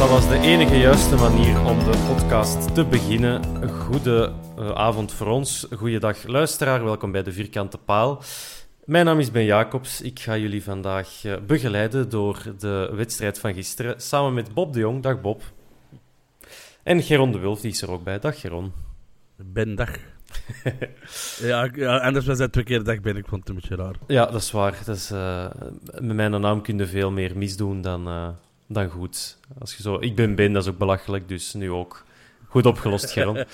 Dat was de enige juiste manier om de podcast te beginnen. Goede eh, avond voor ons. Goeiedag luisteraar, welkom bij de Vierkante Paal. Mijn naam is Ben Jacobs. Ik ga jullie vandaag eh, begeleiden door de wedstrijd van gisteren. Samen met Bob de Jong. Dag Bob. En Geron de Wulf, die is er ook bij. Dag Geron. Ben dag. ja, ja, anders was dat twee keer dag ben. Ik vond het een beetje raar. Ja, dat is waar. Dat is, eh, met mijn naam kun je veel meer misdoen dan, dan goed. Als je zo, ik ben Ben, dat is ook belachelijk, dus nu ook. Goed opgelost, Geron.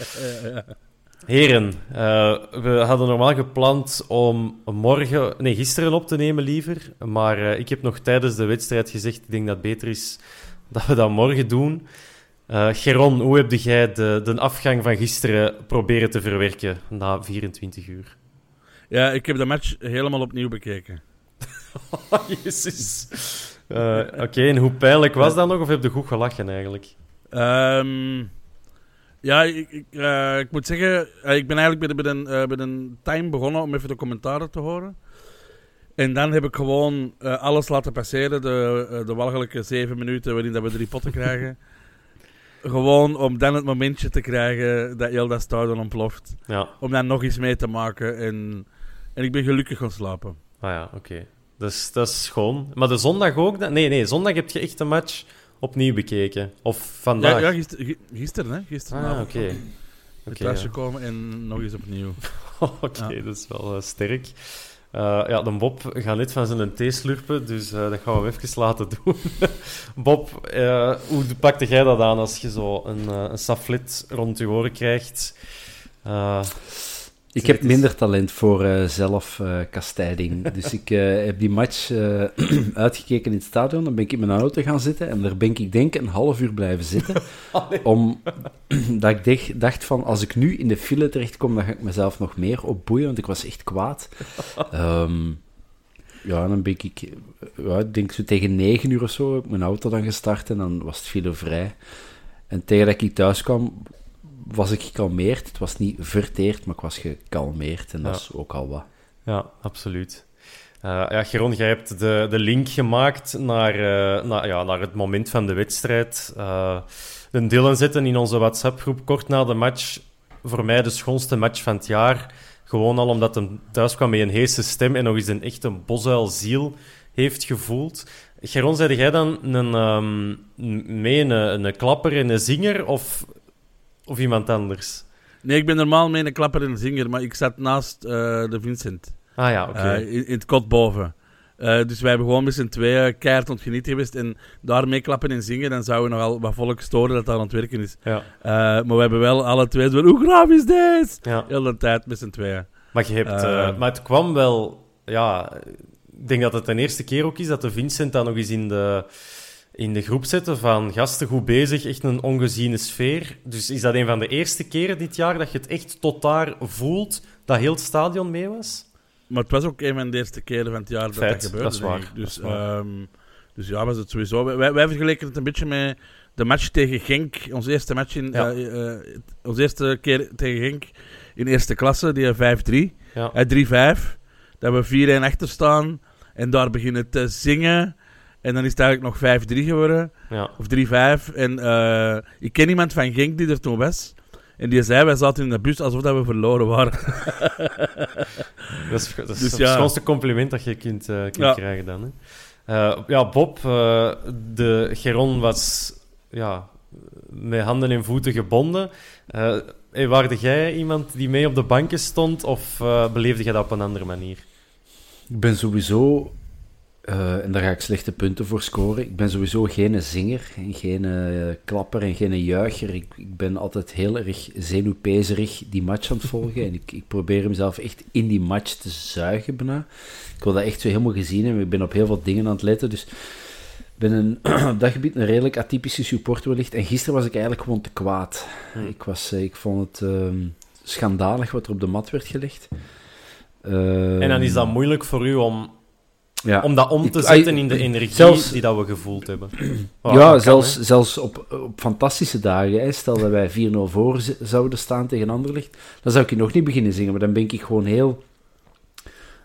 Heren, eh, we hadden normaal gepland om morgen, nee, gisteren op te nemen liever. Maar eh, ik heb nog tijdens de wedstrijd gezegd, ik denk dat het beter is dat we dat morgen doen. Eh Geron, hoe heb jij de, de afgang van gisteren proberen te verwerken na 24 uur? Ja, ik heb de match helemaal opnieuw bekeken. Oh, jezus. Eh, Oké, en hoe pijnlijk was dat nog? Of heb je goed gelachen eigenlijk? Ehm, ja, ik, ik, eh, ik moet zeggen, eh, ik ben eigenlijk bij de, bij, de, eh, bij de time begonnen om even de commentaren te horen. En dan heb ik gewoon alles laten passeren, de, de walgelijke zeven minuten waarin dat we drie potten krijgen. gewoon om dan het momentje te krijgen dat heel dat stadion ontploft. Ja, Om dan nog eens mee te maken. En, en ik ben gelukkig gaan slapen. ah ja, oké. Dus dat is schoon. Maar de zondag ook? dan? Nee, nee, zondag heb je echt een match opnieuw bekeken. Of vandaag? Ja, ja gister- gi- gisteren, hè? Gisteren. ah, oké. Het Oké, thuis ja. gekomen en nog eens opnieuw. Oké, Ja. dat is wel eh, sterk. Eh, ja, de Bob gaat net van zijn thee slurpen, dus eh, dat gaan we even laten doen. Bob, hoe pakte jij dat aan als je zo een, een saflet rond je oren krijgt? Eh, Ik heb minder talent voor eh, zelfkastijding. dus ik eh, heb die match eh, uitgekeken in het stadion. Dan ben ik in mijn auto gaan zitten. En daar ben ik, denk ik, een half uur blijven zitten. om, dat ik dacht- dacht van, als ik nu in de file terechtkom, dan ga ik mezelf nog meer opboeien. Want ik was echt kwaad. Ehm, ja, dan ben ik, eh, ja, ik denk zo tegen negen uur of zo, heb ik mijn auto dan gestart. En dan was het file vrij. En tegen dat ik thuis kwam, was ik gekalmeerd. Het was niet verteerd, maar ik was gekalmeerd. En dat Ja. is ook al wat. Ja, absoluut. Eh, ja, Geron, jij hebt de, de link gemaakt naar, eh, naar, ja, naar het moment van de wedstrijd. Eh de Dylan zetten in onze WhatsApp-groep kort na de match. Voor mij de schoonste match van het jaar. Gewoon al omdat hij thuis kwam met een heese stem en nog eens een echte bosuilziel heeft gevoeld. Geron, zei jij dan een, ehm, mee een, een klapper en een zinger of, of iemand anders? Nee, ik ben normaal mee een klapper en zinger, maar ik zat naast eh, de Vincent. Ah ja, oké. Eh, in, in het kot boven. Eh, dus wij hebben gewoon met z'n tweeën keihard ontgenieten geweest. En daarmee klappen en zingen, dan zouden we nogal wat volk storen dat dat aan het werken is. Ja. Maar we hebben wel alle twee zo, hoe graaf is dit? Ja. Heel de tijd met z'n tweeën. Maar, je hebt, maar het kwam wel... Ja, ik denk dat het de eerste keer ook is dat de Vincent dan nog eens in de, in de groep zette van gasten goed bezig, echt een ongeziene sfeer. Dus is dat een van de eerste keren dit jaar dat je het echt tot daar voelt dat heel het stadion mee was? Maar het was ook een van de eerste keren van het jaar dat Feit, dat gebeurde. dat is waar. Dus, dat is waar. ehm, dus ja, was het sowieso. Wij, wij vergeleken het een beetje met de match tegen Genk. Onze eerste match in... Ja. eh, eh, onze eerste keer tegen Genk in eerste klasse, die 5-3. Ja. Eh, 3-5. Dat we 4-1 achter staan. En daar beginnen te zingen. En dan is het eigenlijk nog 5-3 geworden. Ja. Of 3-5. En eh, ik ken iemand van Genk die er toen was. En die zei, wij zaten in de bus alsof dat we verloren waren. Dat is, dat is Dus het ja. schoonste compliment dat je kunt, eh, kunt Ja. krijgen dan. Hè. Eh, ja, Bob, eh, de Geron was ja, met handen en voeten gebonden. Eh hey, waarde jij iemand die mee op de banken stond of beleefde jij dat op een andere manier? Ik ben sowieso, eh, en daar ga ik slechte punten voor scoren, ik ben sowieso geen zinger en geen eh, klapper en geen juicher. Ik, ik ben altijd heel erg zenuwpezerig die match aan het volgen en ik, ik probeer mezelf echt in die match te zuigen bijna. Ik wil dat echt zo helemaal gezien hebben. Ik ben op heel veel dingen aan het letten, dus ik ben een, op dat gebied een redelijk atypische supporter wellicht. En gisteren was ik eigenlijk gewoon te kwaad. Ik, was, eh, ik vond het ehm, schandalig wat er op de mat werd gelegd. En dan is dat Ehm, moeilijk voor u om, ja. om dat om te Ik- zetten in de energie zelfs- die dat we gevoeld hebben. Well, ja, kan, zelfs, hè. zelfs op, op fantastische dagen. Hè. Stel dat wij 4-0 voor zouden staan tegen Anderlecht, dan zou ik nog niet beginnen zingen. Maar dan ben ik gewoon heel...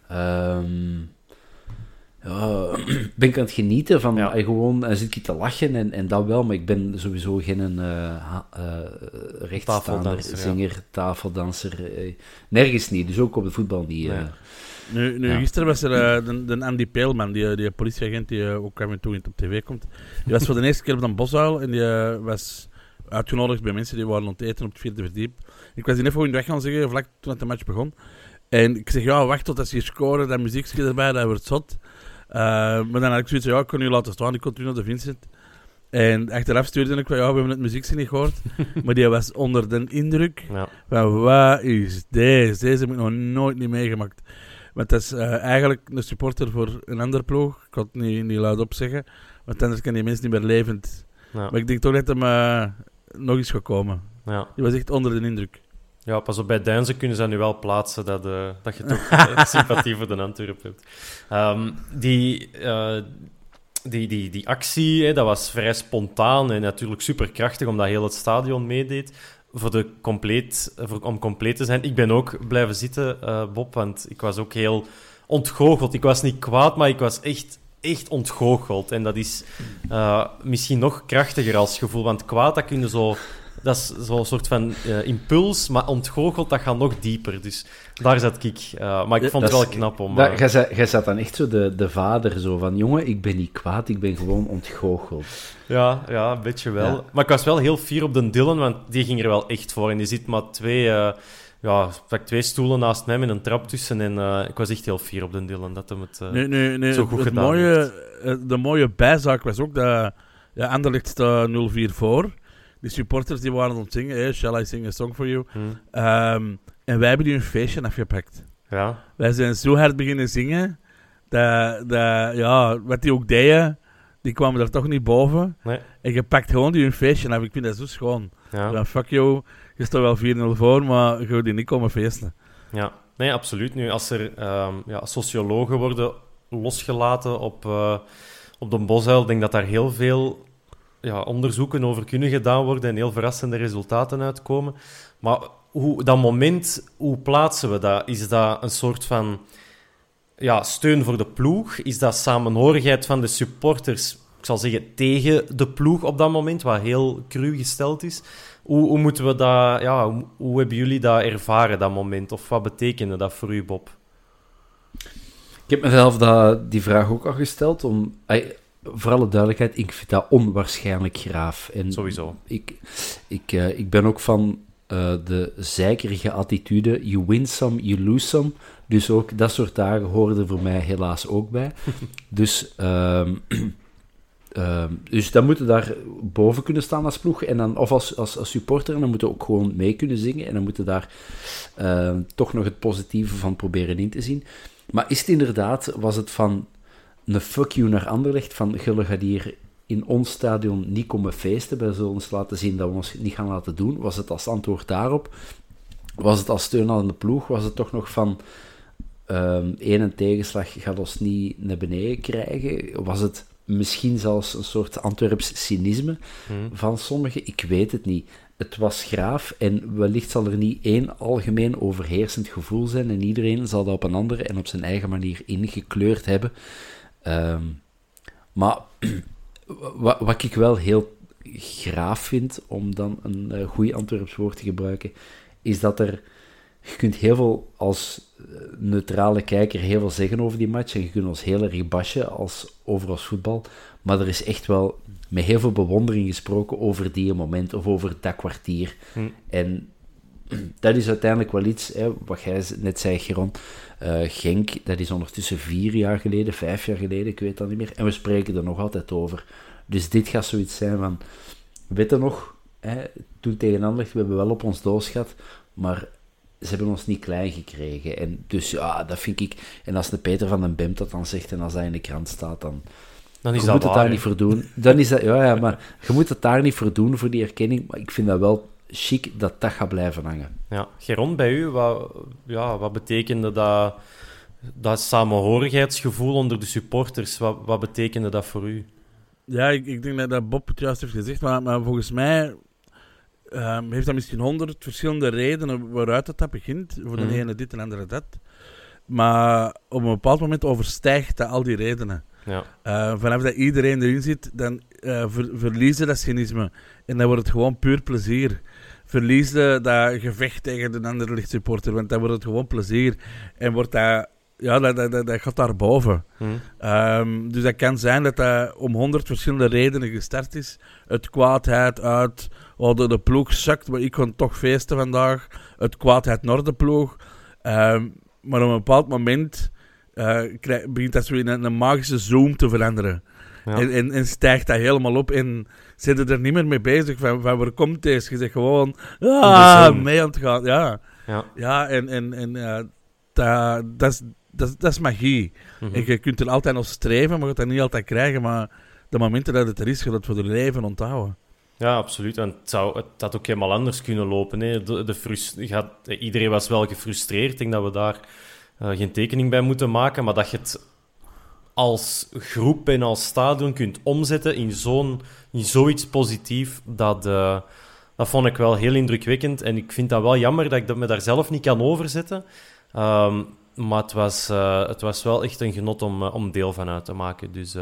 ehm, ja, ben ik aan het genieten van Ja. eh, gewoon... Dan zit ik te lachen en, en dat wel, maar ik ben sowieso geen eh ha- eh, rechtstaander, Tafeldanser, ja. zinger, tafeldanser. eh, nergens niet, dus ook op de voetbal niet. eh. Nu, nu Ja. gisteren was er eh, de, de Andy Peelman, die, die politieagent die eh, ook en toe in op tv komt. Die was voor de eerste keer op een bosuil en die eh, was uitgenodigd bij mensen die waren aan het eten op het vierde verdiep. Ik was die voor in de weg gaan zeggen, vlak toen de match begon. En ik zeg, ja, wacht tot als je scoren, dat muziekje erbij, dat wordt zot. Eh, maar dan had ik zoiets van, ja, ik kon u laten staan, ik kon terug naar de Vincent. En achteraf stuurde ik van, ja, we hebben het muziekje niet gehoord. maar die was onder de indruk Ja. van, wat is deze? Deze heb ik nog nooit niet meegemaakt. Want dat is eh, eigenlijk een supporter voor een ander ploeg. Ik kan het niet, niet luid op zeggen. Want anders kan die mensen niet meer levend. Ja. Maar ik denk toch dat hem nog eens gekomen. Ja. Die was echt onder de indruk. Ja, pas op, bij Duinzen kunnen ze dat nu wel plaatsen dat, eh, dat je toch eh, sympathie voor de Antwerp hebt. Ehm, die, die, die, die actie, hè, dat was vrij spontaan en natuurlijk superkrachtig, omdat heel het stadion meedeed. Voor de compleet, voor, om compleet te zijn. Ik ben ook blijven zitten, eh, Bob, want ik was ook heel ontgoocheld. Ik was niet kwaad, maar ik was echt, echt ontgoocheld. En dat is eh, misschien nog krachtiger als gevoel, want kwaad, dat kun je zo... Dat is zo'n soort van eh, impuls, maar ontgoocheld, dat gaat nog dieper. Dus daar zat ik. Eh, maar ik vond het wel is- knap om... Eh, Jij zat, dan echt zo de, de vader zo van, jongen, ik ben niet kwaad, ik ben gewoon ontgoocheld. Ja, ja, een beetje wel. Ja. Maar ik was wel heel fier op de Dylan, want die ging er wel echt voor. En die zit maar twee, eh, ja, twee stoelen naast mij met een trap tussen. En eh, ik was echt heel fier op de Dylan dat hem het eh, zo goed het gedaan mooie, heeft. de mooie bijzaak was ook dat ja, Anderlecht staat 0-4 voor. Die supporters die waren aan het zingen, hey, shall I sing a song for you? Hm. Ehm, en wij hebben die een feestje afgepakt. Ja, Wij zijn zo hard beginnen zingen, dat, dat ja, wat die ook deden, die kwamen er toch niet boven. nee. En je pakt gewoon die een feestje af. Ik vind dat zo schoon. Ja. Fuck you, je staat wel 4-0 voor, maar je gaat die niet komen feesten. Ja, nee, absoluut. Nu, als er ehm, ja, sociologen worden losgelaten op, eh, op de Bosuil, ik denk dat daar heel veel ja, onderzoeken over kunnen gedaan worden en heel verrassende resultaten uitkomen. Maar hoe, dat moment, hoe plaatsen we dat? Is dat een soort van ja, steun voor de ploeg? Is dat samenhorigheid van de supporters, ik zal zeggen, tegen de ploeg op dat moment, wat heel cru gesteld is? Hoe, hoe moeten we dat, ja, hoe, hebben jullie dat ervaren, dat moment? Of wat betekende dat voor u, Bob? Ik heb mezelf dat, die vraag ook al gesteld, om, voor alle duidelijkheid, ik vind dat onwaarschijnlijk graaf. En Sowieso. Ik, ik, eh, ik ben ook van eh, de zeikerige attitude. You win some, you lose some. Dus ook dat soort dagen hoorden voor mij helaas ook bij. dus, ehm, ehm, dus dan moeten daar boven kunnen staan als ploeg. En dan, of als, als, als supporter. En dan moeten we ook gewoon mee kunnen zingen. En dan moeten daar ehm, toch nog het positieve van proberen in te zien. Maar is het inderdaad, was het van een fuck you naar Anderlecht, van Gulle gaat hier in ons stadion niet komen feesten, wij zullen ons laten zien dat we ons niet gaan laten doen. Was het als antwoord daarop? Was het als steun aan de ploeg? Was het toch nog van um, één tegenslag gaat ons niet naar beneden krijgen? Was het misschien zelfs een soort Antwerps cynisme hmm. van sommigen? Ik weet het niet. Het was graaf en wellicht zal er niet één algemeen overheersend gevoel zijn en iedereen zal dat op een andere en op zijn eigen manier ingekleurd hebben. Ehm, maar wat, wat, ik wel heel graaf vind, om dan een uh, goed Antwerps woord te gebruiken, is dat er... Je kunt heel veel als eh, neutrale kijker heel veel zeggen over die match en je kunt ons heel erg bashen als, over ons voetbal, maar er is echt wel met heel veel bewondering gesproken over die moment of over dat kwartier. Hm. En dat is uiteindelijk wel iets, hè, wat jij net zei, Geron. Uh, Genk, dat is ondertussen vier jaar geleden, vijf jaar geleden, ik weet dat niet meer. En we spreken er nog altijd over. Dus dit gaat zoiets zijn van, weet je nog, hè, toen tegen Anderlecht, we hebben wel op ons doos gehad, maar ze hebben ons niet klein gekregen. En dus ja, dat vind ik... En als de Peter van den Bemt dat dan zegt en als hij in de krant staat, dan... Dan is je dat moet het daar niet voor doen. Dan is dat, ja, ja, maar je moet het daar niet voor doen, voor die erkenning. Maar ik vind dat wel chic dat dat gaat blijven hangen. Ja, Geron, bij u, wat, ja, wat betekende dat, dat samenhorigheidsgevoel onder de supporters? Wat, wat betekende dat voor u? Ja, ik, ik denk dat, dat Bob het juist heeft gezegd, maar, maar volgens mij um, heeft dat misschien honderd verschillende redenen waaruit het dat begint. Voor de mhm. ene dit en de andere dat. Maar op een bepaald moment overstijgt dat al die redenen. Ja. Uh, vanaf dat iedereen erin zit, dan uh, ver, verliezen dat cynisme. En dan wordt het gewoon puur plezier. Verliezen dat gevecht tegen de andere lichtsupporter, want dan wordt het gewoon plezier. En wordt dat, ja, dat, dat, dat, dat gaat daarboven. Hmm. Um, dus dat kan zijn dat dat om honderd verschillende redenen gestart is. Het kwaadheid uit, oh, de, de ploeg zakt, maar ik kon toch feesten vandaag. Het kwaadheid naar de ploeg. Um, maar op een bepaald moment uh, begint dat zo in een, magische zoom te veranderen. Ja. En, en, en, stijgt dat helemaal op en zitten er niet meer mee bezig van, van waar komt deze? Je zegt gewoon, ah, mee aan het gaan. Ja, ja. ja en, en, en uh, dat, dat, is, dat, dat is magie. Mm En je kunt er altijd nog streven, maar je gaat dat niet altijd krijgen. Maar de momenten dat het er is, gaat het voor de leven onthouden. Ja, absoluut. En het, zou, het had ook helemaal anders kunnen lopen. Hè. De, de gaat, iedereen was wel gefrustreerd. Ik denk dat we daar uh, geen tekening bij moeten maken. Maar dat je het als groep en als stadion kunt omzetten in, zo'n, in zoiets positief, dat, uh, dat vond ik wel heel indrukwekkend. En ik vind dat wel jammer dat ik dat me daar zelf niet kan overzetten. Um, maar het was, uh, het was wel echt een genot om, om deel van uit te maken. Dus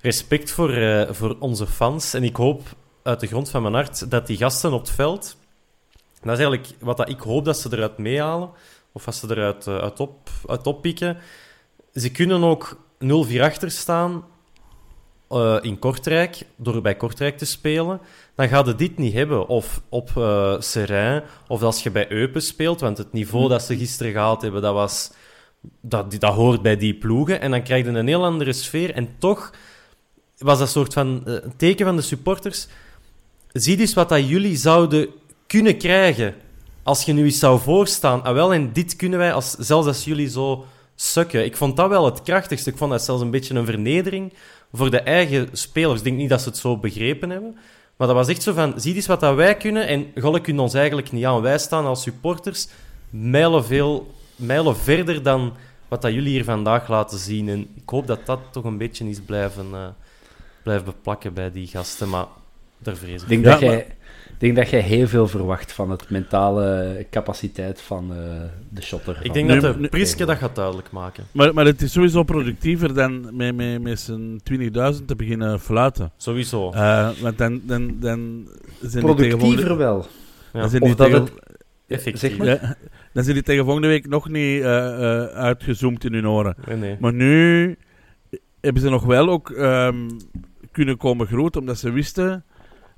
respect voor, voor onze fans. En ik hoop uit de grond van mijn hart dat die gasten op het veld. Dat is eigenlijk wat dat ik hoop dat ze eruit meehalen. Of als ze eruit uit, op, uit oppikken. Ze kunnen ook 0-4 achter staan uh, in Kortrijk, door bij Kortrijk te spelen. Dan gaat je dit niet hebben. Of op uh, of als je bij Eupen speelt. Want het niveau dat ze gisteren gehaald hebben, dat, was, dat, dat hoort bij die ploegen. En dan krijg je een heel andere sfeer. En toch was dat een soort van uh, teken van de supporters zie dus wat dat jullie zouden kunnen krijgen als je nu eens zou voorstaan. Ah, wel, en dit kunnen wij, als, zelfs als jullie zo sukken. Ik vond dat wel het krachtigste. Ik vond dat zelfs een beetje een vernedering voor de eigen spelers. Ik denk niet dat ze het zo begrepen hebben. Maar dat was echt zo van, zie eens wat dat wij kunnen en Golle kunnen ons eigenlijk niet aan. Wij staan als supporters mijlen, veel, mijlen verder dan wat dat jullie hier vandaag laten zien. En ik hoop dat dat toch een beetje is blijven, uh, blijven beplakken bij die gasten. Maar daar vrees ik. Denk dat jij, denk dat jij heel veel verwacht van het mentale capaciteit van uh, de shotter. Ik denk dat de Priske dat gaat duidelijk maken. Maar, maar het is sowieso productiever dan met, met, met zijn 20.000 te beginnen fluiten. Sowieso. Uh, want dan, dan, dan zijn productiever wel. Ja. Dan zijn of dat het... Effectief. Ja, dan zijn die tegen volgende week nog niet uh, uitgezoomd in hun oren. Nee, nee. Maar nu hebben ze nog wel ook um, kunnen komen groot, omdat ze wisten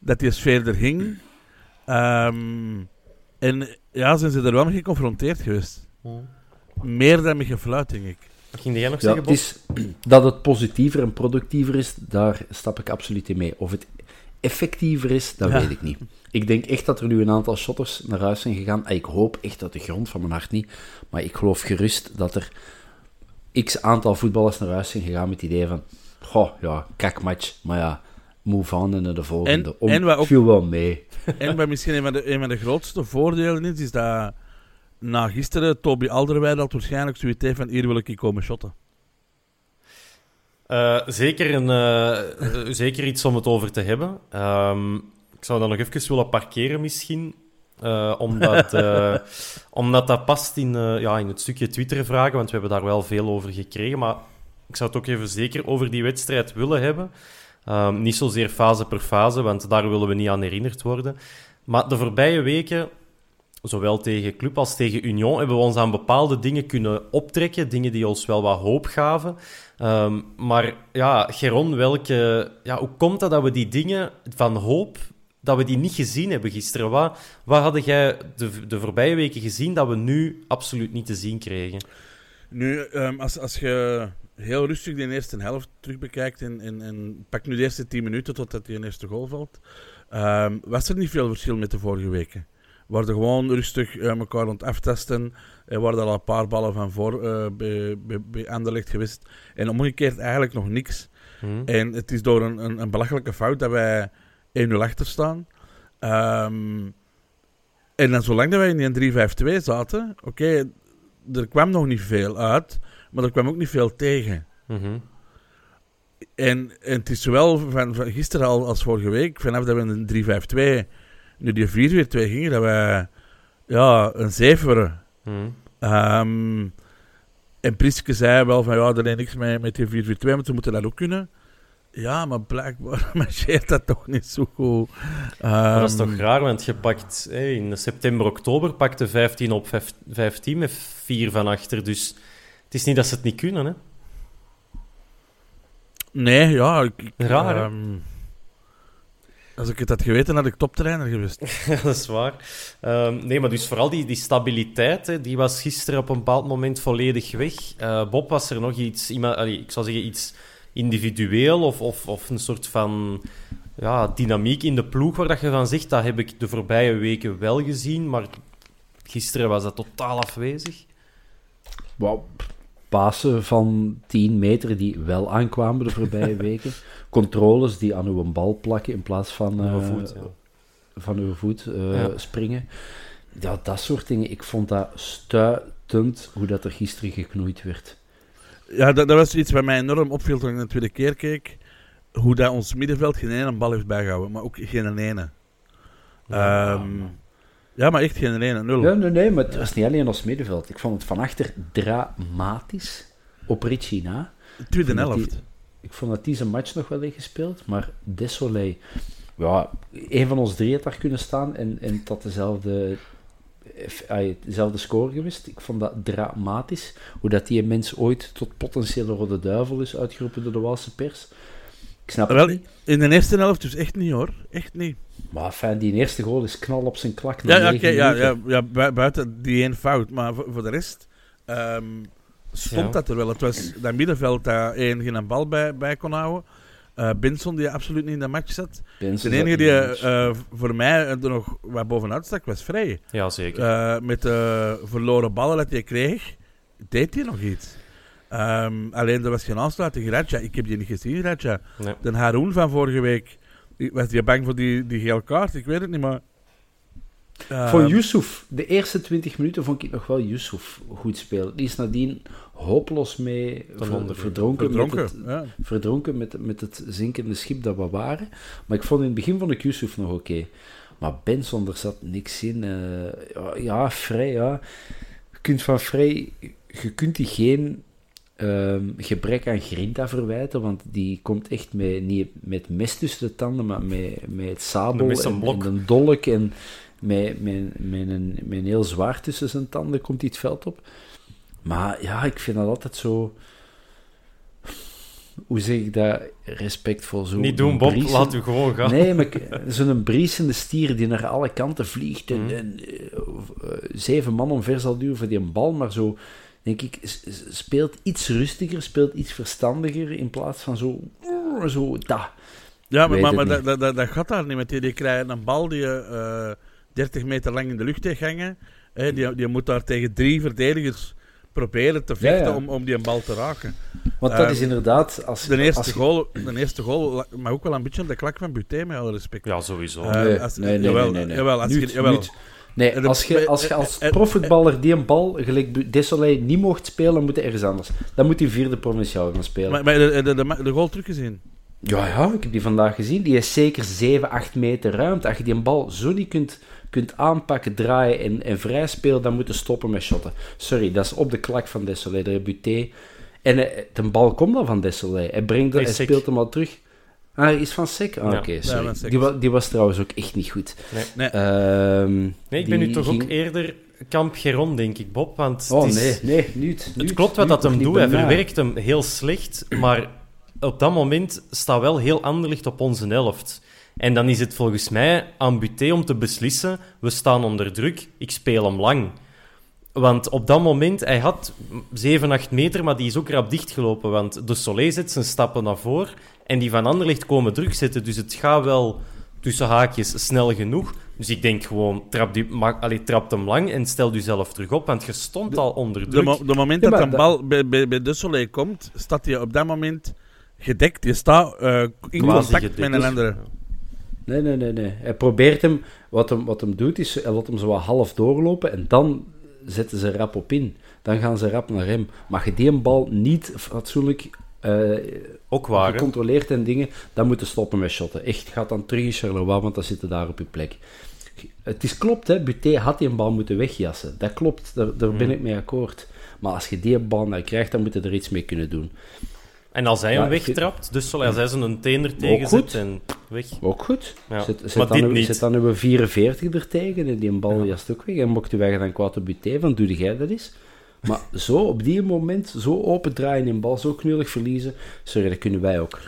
dat die sfeer er ging. Um, En ja, zijn ze er wel mee geconfronteerd geweest. Meer dan met gefluit, denk ik. Wat ging jij nog Ja, zeggen, het is, dat het positiever en productiever is, daar stap ik absoluut in mee. Of het effectiever is, dat Ja. weet ik niet. Ik denk echt dat er nu een aantal shotters naar huis zijn gegaan. Ik hoop echt uit de grond van mijn hart niet. Maar ik geloof gerust dat er x aantal voetballers naar huis zijn gegaan met het idee van... Goh, ja, kakmatch. Maar ja, move on en naar de volgende. En- Om, en wat ook- viel wel mee. En wat misschien een van, de, een van de grootste voordelen is, is dat na gisteren Toby Alderweireld waarschijnlijk zoiets heeft van hier wil ik hier komen shotten. Eh, zeker, een, eh, eh, zeker iets om het over te hebben. Ehm, ik zou dat nog even willen parkeren misschien. eh, omdat, eh, omdat dat past in, eh, ja, in het stukje Twitter-vragen, want we hebben daar wel veel over gekregen. Maar ik zou het ook even zeker over die wedstrijd willen hebben. Ehm, niet zozeer fase per fase, want daar willen we niet aan herinnerd worden. Maar de voorbije weken, zowel tegen Club als tegen Union, hebben we ons aan bepaalde dingen kunnen optrekken. Dingen die ons wel wat hoop gaven. Ehm, maar ja, Geron, welke, ja, hoe komt dat dat we die dingen van hoop, dat we die niet gezien hebben gisteren? Wat, wat hadden jij de, de voorbije weken gezien dat we nu absoluut niet te zien kregen? Nu, ehm, als, als je heel rustig de eerste helft terug bekijkt en, en, en pak nu de eerste 10 minuten totdat die eerste goal valt, ehm, was er niet veel verschil met de vorige weken. We waren gewoon rustig eh, elkaar aan het aftesten. Er waren al een paar ballen van voor eh, bij, bij, bij Anderlecht geweest. En omgekeerd eigenlijk nog niks. Hm? En het is door een, een, een belachelijke fout dat wij 1-0 achter staan. Ehm, en dan zolang dat wij in die 3-5-2 zaten, oké, er kwam nog niet veel uit, maar er kwam ook niet veel tegen. Mhm. En, en het is zowel van, van gisteren al als vorige week, vanaf dat we in de 3-5-2 nu die 4-4-2 gingen, dat wij ja, een 7 waren. Ehm, en Priske zei wel van ja, er is niks mee met die 4-4-2, maar ze moeten dat ook kunnen. Ja, maar blijkbaar marcheert dat toch niet zo goed. Maar dat is Ehm, toch raar, want je pakt in september, oktober pakte 15 op 5 15 met 4 van achter. Dus het is niet dat ze het niet kunnen, hè? Nee, ja. Ik, Raar, ehm, als ik het had geweten, had ik toptrainer geweest. Dat is waar. Ehm, nee, maar dus vooral die, die stabiliteit, hè, die was gisteren op een bepaald moment volledig weg. Eh, Bob, was er nog iets, iemand, allee, ik zou zeggen iets individueel of, of, of een soort van ja, dynamiek in de ploeg waar dat je van zegt, dat heb ik de voorbije weken wel gezien, maar gisteren was dat totaal afwezig. Wauw. Pasen van 10 meter die wel aankwamen de voorbije weken. Controles die aan uw bal plakken in plaats van, Uw eh, voet, ja. van uw voet eh, Ja. springen. Ja, dat soort dingen. Ik vond dat stuitend hoe dat er gisteren geknoeid werd. Ja, dat, dat was iets wat mij enorm opviel toen ik de tweede keer keek. Hoe dat ons middenveld geen ene bal heeft bijgehouden, maar ook geen ene. Ja. Ehm, ja, maar echt geen ene, nul. Ja, nee, nee, maar het was niet alleen ons middenveld. Ik vond het van achter dramatisch op Richie na. Tweede helft. Ik vond dat die zijn match nog wel heeft gespeeld, maar Desolé, ja, een van ons drie had daar kunnen staan en, en tot dezelfde, ay, dezelfde score geweest. Ik vond dat dramatisch, hoe dat die mens ooit tot potentiële rode duivel is uitgeroepen door de Waalse pers. Ik snap het Wel, niet. in de eerste helft dus echt niet hoor. Echt niet. Maar fijn, die eerste goal is knal op zijn klak. Ja, ja, ja, ja, ja, bui- buiten die één fout. Maar voor, voor de rest ehm, stond Ja. dat er wel. Het was dat middenveld dat één geen bal bij, bij kon houden. Eh Benson die absoluut niet in de match zat. Benson De enige die match. eh, voor mij er nog wat bovenuit stak was Vrij. Ja, zeker. Eh, met de verloren ballen dat hij kreeg, deed hij nog iets. Ehm, alleen er was geen aansluiting. Radja, ik heb die niet gezien, Radja. Nee. De Haroon van vorige week, was die bang voor die, die gele kaart? Ik weet het niet, maar... Ehm, Voor Yusuf, de eerste 20 minuten vond ik nog wel Yusuf goed spelen. Die is nadien hopeloos mee ver- verdronken, verdronken. met het, ja. verdronken met, met het zinkende schip dat we waren. Maar ik vond in het begin vond ik Yusuf nog oké. Maar Benson, er zat niks in. eh, ja, ja, Frey, ja. Je kunt van Frey, je kunt die geen ehm, gebrek aan grinta verwijten, want die komt echt met, niet met mes tussen de tanden, maar met, met het sabel en, een dolk en met, met, met, een, met een heel zwaar tussen zijn tanden komt hij het veld op. Maar ja, ik vind dat altijd zo... hoe zeg ik dat, respectvol zo. Niet doen, Bob, briesen- laat u gewoon gaan. Nee, maar zo'n briesende stier die naar alle kanten vliegt en, Mhm. en eh, eh, zeven man omver zal duwen voor die bal, maar zo, denk ik, speelt iets rustiger, speelt iets verstandiger in plaats van zo, zo, da. Ja, maar, maar, dat, dat, dat, dat gaat daar niet met die. Krijgen een bal die je eh 30 meter lang in de lucht heeft hangen. Hè, die, die moet daar tegen drie verdedigers proberen te vechten ja. Om, om die een bal te raken. Want dat is inderdaad, als, De eerste, als je- goal, de eerste goal, maar ook wel een beetje de klak van Buté, met alle respect. Ja, sowieso. Eh, Nee, als- nee, nee, jawel, nee, nee, nee. jawel, als Nuut, je- jawel. Nee, als je als, je als profvoetballer die een bal, gelijk Desolé, niet mocht spelen, dan moet hij ergens anders. Dan moet hij vierde provinciaal gaan spelen. Maar, maar de, de, de, de goal teruggezien. Ja, ja, ik heb die vandaag gezien. Die is zeker 7, 8 meter ruimte. Als je die een bal zo niet kunt, kunt aanpakken, draaien en, en vrij spelen, dan moet je stoppen met shotten. Sorry, dat is op de klak van Desolé, de Buté. En eh, de bal komt al van Desolé. Hij, brengt, Hij speelt hem al terug. Ah, hij is van Sek? Ah, Ja. oké, Ja, Sek. die, wa- die was trouwens ook echt niet goed. Nee. Ehm, Nee, ik ben nu toch ging- ook eerder kamp Geron, denk ik, Bob. Want Oh het is- nee, nee, niet. Het klopt wat dat hem doet. Hij verwerkt hem heel slecht, maar op dat moment staat wel heel anderlicht op onze helft. En dan is het volgens mij aan Buté om te beslissen, we staan onder druk, ik speel hem lang. Want op dat moment, hij had 7, 8 meter, maar die is ook rap dichtgelopen. Want de Soleil zet zijn stappen naar voren en die van Anderlicht komen druk zetten. Dus het gaat wel tussen haakjes snel genoeg. Dus ik denk gewoon, trap, die, allee, trap hem lang en stel jezelf terug op, want je stond al onder De, druk. mo- de moment dat een bal bij, bij, bij de Soleil komt, staat hij op dat moment gedekt. Je staat eh, in contact gedekt. met een andere. Nee, nee, nee, nee. Hij probeert hem... Wat hem, wat hem doet, is... Hij laat hem zo wat half doorlopen en dan zetten ze rap op in. Dan gaan ze rap naar hem. Maar je die een bal niet fatsoenlijk eh Ook waar, gecontroleerd en dingen, dan moeten stoppen met shotten. Echt, gaat dan terug in Charleroi, want dan zitten daar op je plek. Het is klopt, hè. Buté had die een bal moeten wegjassen. Dat klopt, daar, daar Hmm. ben ik mee akkoord. Maar als je die bal nou krijgt, dan moet je er iets mee kunnen doen. En als hij Ja, hem wegtrapt, dus als hij zijn teen er tegen zet en weg. Ook goed. Ja. Zet, zet, Maar dan dit uw- niet. zet dan uw 44 er tegen en die een bal jast ook weg. En mocht u weg dan kwaad op Buté, van doe jij dat eens. Maar zo op die moment, zo open draaien en een bal zo knullig verliezen, sorry, dat kunnen wij ook.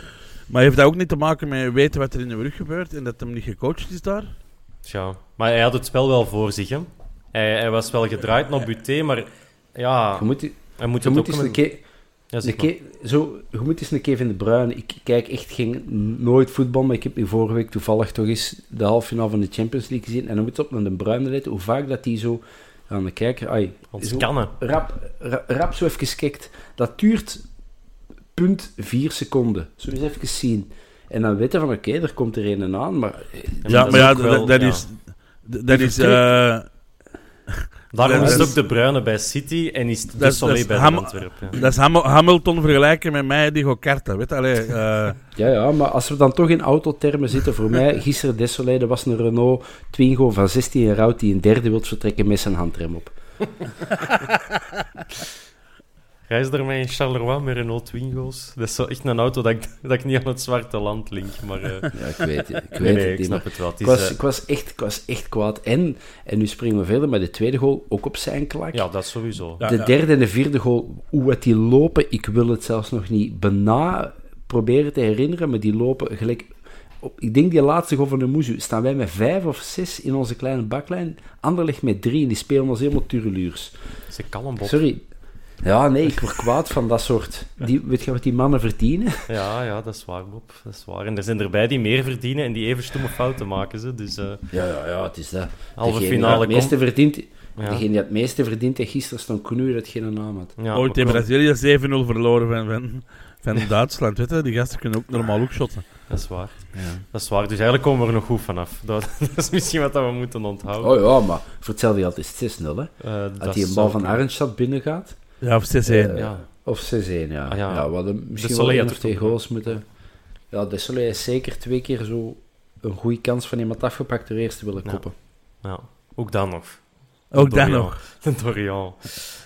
Maar heeft dat ook niet te maken met weten wat er in de rug gebeurt en dat hem niet gecoacht is daar? Tja. Maar hij had het spel wel voor zich, hè. Hij, hij was wel gedraaid naar Buté, maar ja, Je moet, hij moet je het moet ook... eens een keer... Ja, Een zeg maar. keer, zo, je moet eens een Kevin De Bruyne. Ik kijk echt geen, nooit voetbal, maar ik heb nu vorige week toevallig toch eens de halve finale van de Champions League gezien. En dan moet je op naar De Bruyne letten, hoe vaak dat die zo aan de kijker... Ai, rap, ra- rap zo even kijkt. Dat duurt punt vier seconden. Zo eens even zien. En dan weten van, oké, er komt er een aan, maar... eh, Ja, maar ja, wel- dat, ja. is... Dat is... Daarom is het ook De Bruyne bij City en is De Soleil is bij Ham- Antwerpen. dat is Ham- Hamilton vergelijken met mij die gaat karten. Weet je, allee, eh, Ja, ja, maar als we dan toch in autotermen zitten, voor mij, gisteren Desolé, dat was een Renault Twingo van 16 jaar oud die een derde wilt vertrekken met zijn handrem op. Reis er mij in Charleroi met Renault Twingo's. Dat is zo echt een auto dat ik, dat ik niet aan het zwarte land link, maar... eh, Ja, ik weet het. Ik weet nee, nee, het ik niet, snap het wel. Het Ik is, was, eh, ik, was echt, ik was echt kwaad. En, en nu springen we verder met de tweede goal, ook op zijn klak. ja, dat sowieso. Ja. de derde en de vierde goal, hoe wat die lopen, ik wil het zelfs nog niet bijna proberen te herinneren, maar die lopen gelijk... Op, ik denk die laatste goal van de Moezu, staan wij met vijf of zes in onze kleine baklijn. Anderlecht met drie en die spelen ons helemaal tureluurs. Ze kan een bot. Sorry. Ja, nee, ik word kwaad van dat soort... Die, weet je wat die mannen verdienen? Ja, ja, dat is waar, Bob. Dat is waar. En er zijn erbij die meer verdienen en die even stomme fouten maken. Ze. Dus eh, Ja, ja, ja, het is dat. halve Degene die finale het meeste verdient, Ja. Degene die het meeste verdient, heeft gisteren stond Knoei dat geen naam had. Ja, ooit in Brazilië 7-0 verloren van, van, van Duitsland. Weet je, die gasten kunnen ook normaal ook shotten. Dat is waar. Dat is waar. Dus eigenlijk komen we er nog goed vanaf. Dat, dat is misschien wat dat we moeten onthouden. Oh ja, maar voor hetzelfde geld is het 6-0, hè. Eh, dat Als die een bal van kunnen. Arnstad binnengaat. Ja, of 6-1. Eh, Ja. Of 6-1, ja. Ah, ja. ja. we hadden misschien wel één of twee goals moeten... Ja, de Soleil heeft zeker twee keer zo een goede kans van iemand afgepakt door eerst te willen Ja. koppen. Ja, ook dan nog. ook dan nog. Dorian.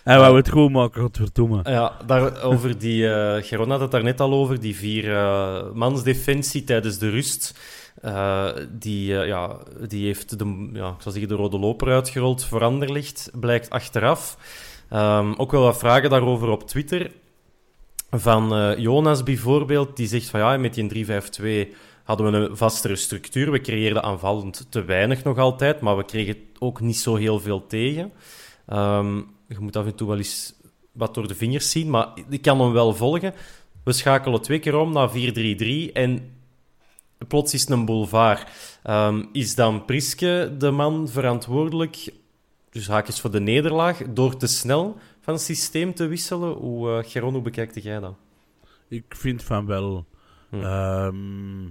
Hij wou het goed maken, godverdomme. Ja, daar, over die... eh Geron had het daar net al over, die vier eh mansdefensie tijdens de rust. Eh, die, ja, die heeft de, ja, ik zou zeggen, de rode loper uitgerold voor Anderlicht, blijkt achteraf. Ehm, ook wel wat vragen daarover op Twitter. van eh, Jonas bijvoorbeeld, die zegt van ja, met die 3-5-2 hadden we een vastere structuur. We creëerden aanvallend te weinig nog altijd, maar we kregen ook niet zo heel veel tegen. Ehm, je moet af en toe wel eens wat door de vingers zien, maar ik kan hem wel volgen. We schakelen twee keer om naar 4-3-3 en plots is het een boulevard. Ehm, is dan Priske de man verantwoordelijk, dus haakjes voor de nederlaag, door te snel van systeem te wisselen? Hoe, uh, Geron, hoe bekijkt jij dat? Ik vind van wel. Hm. Ehm,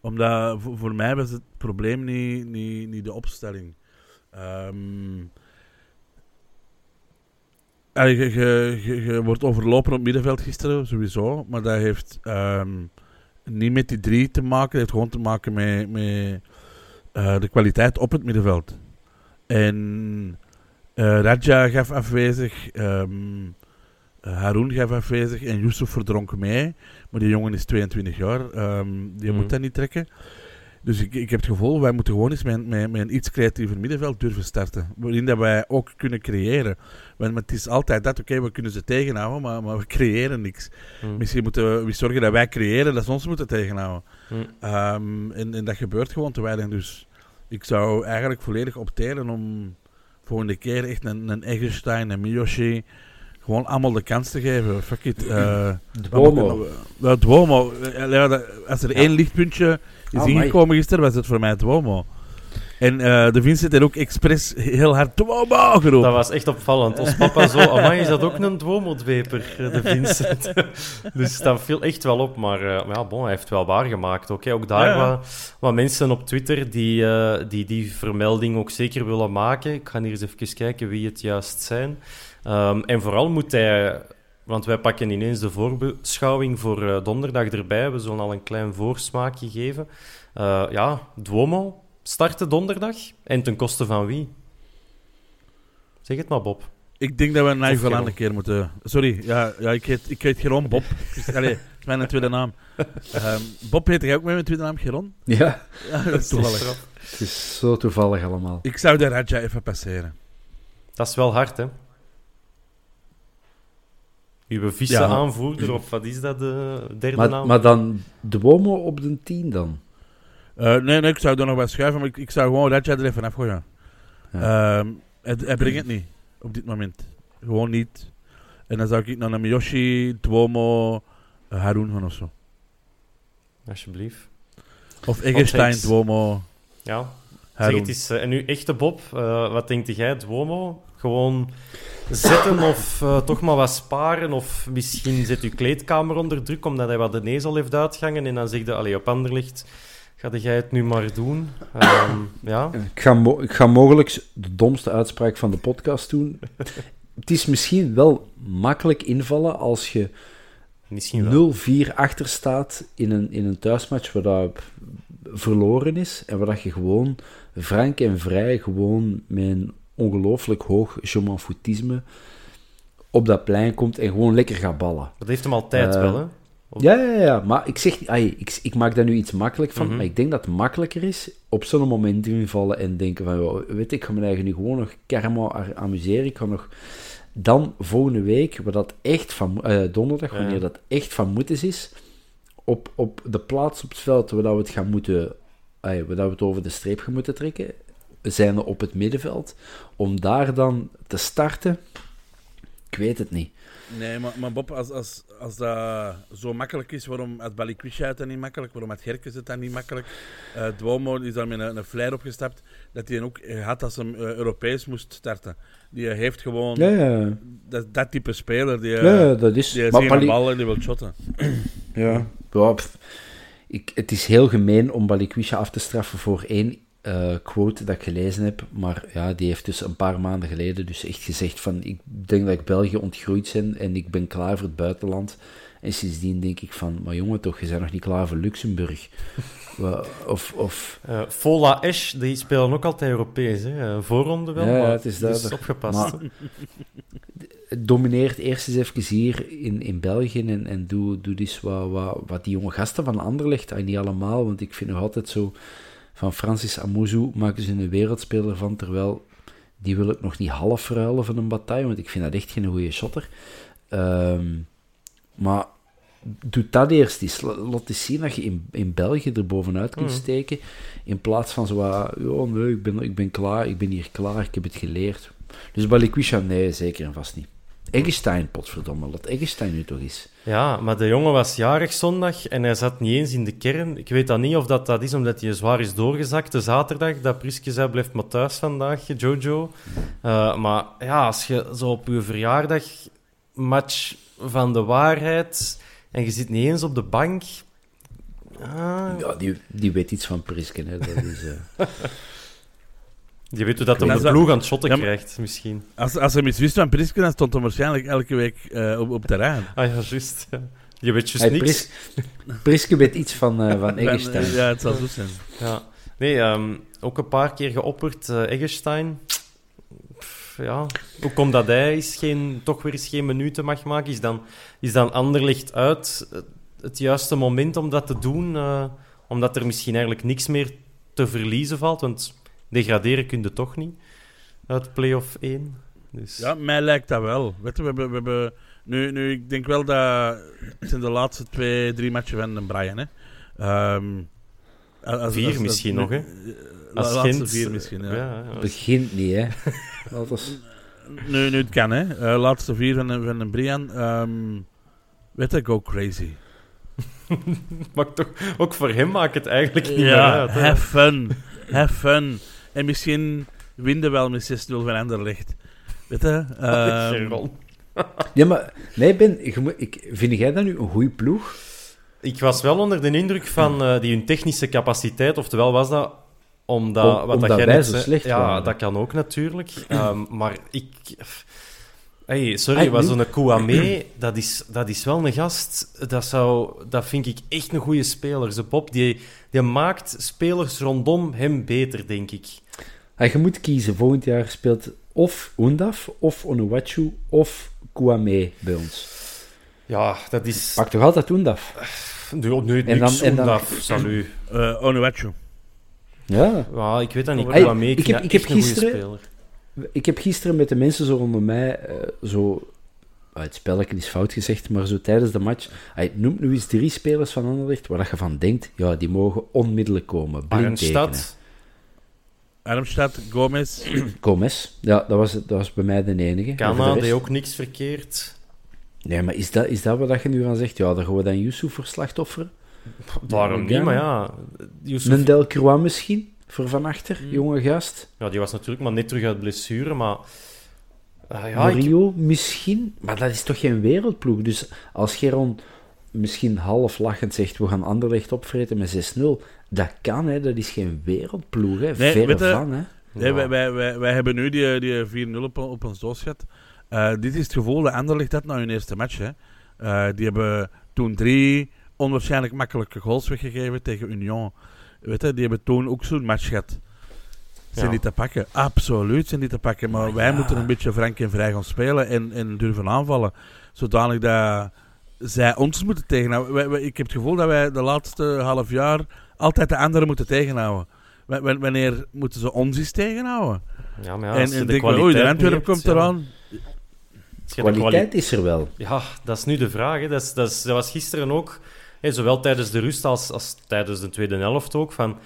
omdat voor, mij was het probleem niet, niet, niet de opstelling. Um, je, je, je, wordt overlopen op het middenveld gisteren, sowieso. Maar dat heeft um, niet met die drie te maken. Dat heeft gewoon te maken met, met uh, de kwaliteit op het middenveld. En uh, Raja gaf afwezig. Um, Haroun gaf afwezig. En Yusuf verdronk mee. Maar die jongen is 22 jaar. Um, die mm. moet dat niet trekken. Dus ik, ik heb het gevoel, wij moeten gewoon eens met, met, met een iets creatiever middenveld durven starten. Waarin dat wij ook kunnen creëren. Want het is altijd dat, oké, we kunnen ze tegenhouden, maar, maar we creëren niks. Mm. Misschien moeten we, zorgen dat wij creëren, dat ze ons moeten tegenhouden. Mm. Um, en, en, dat gebeurt gewoon te weinig. Dus ik zou eigenlijk volledig opteren om volgende keer echt een, een Eggestein, een Miyoshi, gewoon allemaal de kans te geven. Fuck it. Uh, Duomo. Wel, Duomo. Als er één lichtpuntje is oh, ingekomen gisteren, was het voor mij Duomo. En uh, de Vincent had ook expres heel hard Duomo geroepen. Dat was echt opvallend. Ons papa zo, amai, is dat ook een Duomo-dweper, de Vincent. dus dat viel echt wel op. Maar uh, ja, bon, hij heeft wel waargemaakt. Ook, ook daar ja. wat, wat, mensen op Twitter die, uh, die die vermelding ook zeker willen maken. Ik ga hier eens even kijken wie het juist zijn. Um, en vooral moet hij... Want wij pakken ineens de voorbeschouwing voor donderdag erbij. We zullen al een klein voorsmaakje geven. ja, Duomo starten donderdag? En ten koste van wie? Zeg het maar, Bob. Ik denk dat we een Nigel aan een keer moeten... Sorry, ja, ja ik, heet, ik heet Geron Bob. Allee, dat is mijn tweede naam. Um, Bob heet jij ook met mijn tweede naam Geron? Ja. ja dat is toevallig. Het is zo toevallig allemaal. Ik zou de Raja even passeren. Dat is wel hard, hè? Uw vissen ja. aanvoerder, of wat is dat, de derde maar, naam? Maar dan de Womo op de 10 dan? Uh, nee, nee, ik zou er nog wat schuiven, maar ik, ik zou gewoon Redja er even afgooien. Ja. Um, hij, hij brengt het niet op dit moment. Gewoon niet. En dan zou ik naar een Miyoshi, Duomo, uh, Haroon gaan of zo. Alsjeblieft. Of Eggestein, Duomo. Ja. Zeg, het is, uh, en nu echte Bob, uh, wat denkt jij, Duomo? Gewoon zetten of uh, toch maar wat sparen? Of misschien zet uw kleedkamer onder druk omdat hij wat de nezel heeft uitgangen en dan zegt hij, allee, op Anderlicht Ga jij het nu maar doen? Um, ja? ik, ga ik ga mogelijk de domste uitspraak van de podcast doen. het is misschien wel makkelijk invallen als je 0-4 achter staat in een, in een thuismatch waar dat verloren is en waar dat je gewoon frank en vrij gewoon met een ongelooflijk hoog je op dat plein komt en gewoon lekker gaat ballen. Dat heeft hem altijd uh, wel, hè? Ja, ja, ja, maar ik zeg, ay, ik, ik maak daar nu iets makkelijk van, mhm. maar ik denk dat het makkelijker is op zo'n moment invallen en denken van, weet ik, ga me eigen nu gewoon nog karma amuseren, ik ga nog dan volgende week, waar dat echt van, uh, donderdag, wanneer dat echt van moeten is, op, op de plaats op het veld waar we het gaan moeten, ay, waar we het over de streep gaan moeten trekken, zijn op het middenveld, om daar dan te starten, ik weet het niet. Nee, maar, maar Bob, als, als, als dat zo makkelijk is, waarom had Balikwisha het dan niet makkelijk? Waarom had Gerkes het dan niet makkelijk? Uh, Duomo is daar met een, een flyer opgestapt dat hij ook had als hij uh, Europees moest starten. Die heeft gewoon ja, ja. Dat, dat type speler. Die, ja, dat is... Die maar Bali... bal en die wil shotten. ja, Bob. Ik, het is heel gemeen om Balikwisha af te straffen voor één uh, quote dat ik gelezen heb, maar ja, die heeft dus een paar maanden geleden dus echt gezegd van, ik denk dat ik België ontgroeid ben en ik ben klaar voor het buitenland. En sindsdien denk ik van, maar jongen toch, je bent nog niet klaar voor Luxemburg. of... of... Uh, Fola Esch, die spelen ook altijd Europees, hè? Voorronde wel, ja, maar het is, dus opgepast. Maar, domineert eerst eens even hier in, in België en, en doe, doe dus wat, wat, wat die jonge gasten van Anderlecht, en niet allemaal, want ik vind nog altijd zo van Francis Amuzu maken ze een wereldspeler van, terwijl die wil ik nog niet half verhuilen van een bataille, want ik vind dat echt geen goede shotter. Um, maar doe dat eerst eens. La- Laat eens zien dat je in, in België er bovenuit kunt Mm. steken. In plaats van zo, ja, nee, ik ben, ik ben klaar, ik ben hier klaar, ik heb het geleerd. Dus Balikwisha, nee, zeker en vast niet. Eggestein, potverdomme, laat Eggestein nu toch eens. Ja, maar de jongen was jarig zondag en hij zat niet eens in de kern. Ik weet dan niet of dat, dat is omdat hij zwaar is doorgezakt de zaterdag. Dat Priske zei, blijft maar thuis vandaag, Jojo. Eh, maar ja, als je zo op je verjaardag match van de waarheid en je zit niet eens op de bank... Ah, Ja, die, die weet iets van Prisken, hè. Dat is, eh, je weet hoe dat Dat hem is de dat- ploeg aan het shotten Ja, maar- krijgt, misschien. Als, als hij iets wist van Priske, dan stond hij waarschijnlijk elke week eh, op, op terrein. Ah ja, juist. ja. Je weet juist Hey, niks. Pris- Priske weet iets van, eh, van En, Eggestein. eh, ja, het zal zo zijn. Ja. Nee, ehm, ook een paar keer geopperd, eh Eggestein. Pff, ja. Hoe komt dat hij eens geen, toch weer eens geen minuten mag maken? Is dan, is dan Anderlecht uit het, het juiste moment om dat te doen? eh, omdat er misschien eigenlijk niks meer te verliezen valt? Want degraderen kun je toch niet uit play-off 1. Dus, Ja, mij lijkt dat wel. Weet je, we hebben, we hebben nu, nu, ik denk wel dat het zijn de laatste twee, drie matchen van de Brian. Hè. Ehm, als- Vier als- misschien nog, hè? eh, De Als laatste Gent, vier misschien, ja. ja. Begint niet, hè. Nu, nu het kan, hè. Eh, laatste vier van de, van de Brian. Ehm weet je, go crazy. Maar toch, ook voor hem maakt het eigenlijk niet meer uit. hè. have fun. Have fun. En misschien winnen wel met 6-0 van Anderlecht. Weet je? ehm, Geron. Ja, maar... Nee, Ben, ik, vind jij dat nu een goede ploeg? Ik was wel onder de indruk van eh, die hun technische capaciteit. Oftewel was dat omdat, Om- wat omdat dat jij net zo slecht Ja, waren. dat kan ook natuurlijk. Ehm, maar ik... Hey, sorry, Hey, maar nu- zo'n Kouame, dat is, dat is wel een gast. Dat, zou, dat vind ik echt een goede speler. Ze Bob, die, die maakt spelers rondom hem beter, denk ik. Ah, je moet kiezen. Volgend jaar speelt of Undaf, of Onuwachu, of Kouame bij ons. Ja, dat is... Pak toch altijd Undaf? Nee, nee, En dan- niks en dan- Oendaf, salut. eh, Onuachu. Ja. Ja, ik weet dat niet. Hey, Kouame, ik heb- ik heb echt een goede gisteren- speler. Ik heb gisteren met de mensen zo rondom mij eh, zo... ah, het spelletje is fout gezegd, maar zo tijdens de match... Hij noemt nu eens drie spelers van Anderlecht waar dat je van denkt, ja, die mogen onmiddellijk komen. Arnstad. Armstad, Gomez. Gomez. Ja, dat was, dat was bij mij de enige. Kana de deed ook niks verkeerd. Nee, maar is dat, is dat wat je nu van zegt? Ja, dan gaan we dan Yusuf voor slachtofferen. Waarom niet? Maar ja, Yusuf, Delcroix misschien, voor van achter, Hmm. jonge gast. ja, die was natuurlijk maar net terug uit blessure, maar... ah, ja, ik, Mario misschien, maar dat is toch geen wereldploeg. Dus als Geron misschien half lachend zegt, we gaan Anderlecht opvreten met 6-0, dat kan, hè. dat is geen wereldploeg. Hè. Nee, Verre weet je- van, hè. Nee, wij, wij, wij, wij hebben nu die, die 4-0 op, op ons doos gehad. Eh, dit is het gevoel dat Anderlecht had na hun eerste match. Hè. Eh, die hebben toen drie onwaarschijnlijk makkelijke goals weggegeven tegen Union. Weet je, die hebben toen ook zo'n match gehad. Zijn Ja. die te pakken? Absoluut zijn die te pakken. Maar wij moeten een beetje frank en vrij gaan spelen en, en durven aanvallen. Zodanig dat zij ons moeten tegenhouden. Wij- wij- ik heb het gevoel dat wij de laatste half jaar altijd de anderen moeten tegenhouden. Wa- wa- Wanneer moeten ze ons eens tegenhouden? ja, maar ja, en en de denk oei, de komt ja. eraan. Kwaliteit is er wel. Ja, dat is nu de vraag. Hè. Dat, is, dat, is- dat was gisteren ook, zowel tijdens de rust als, als tijdens de tweede helft ook, van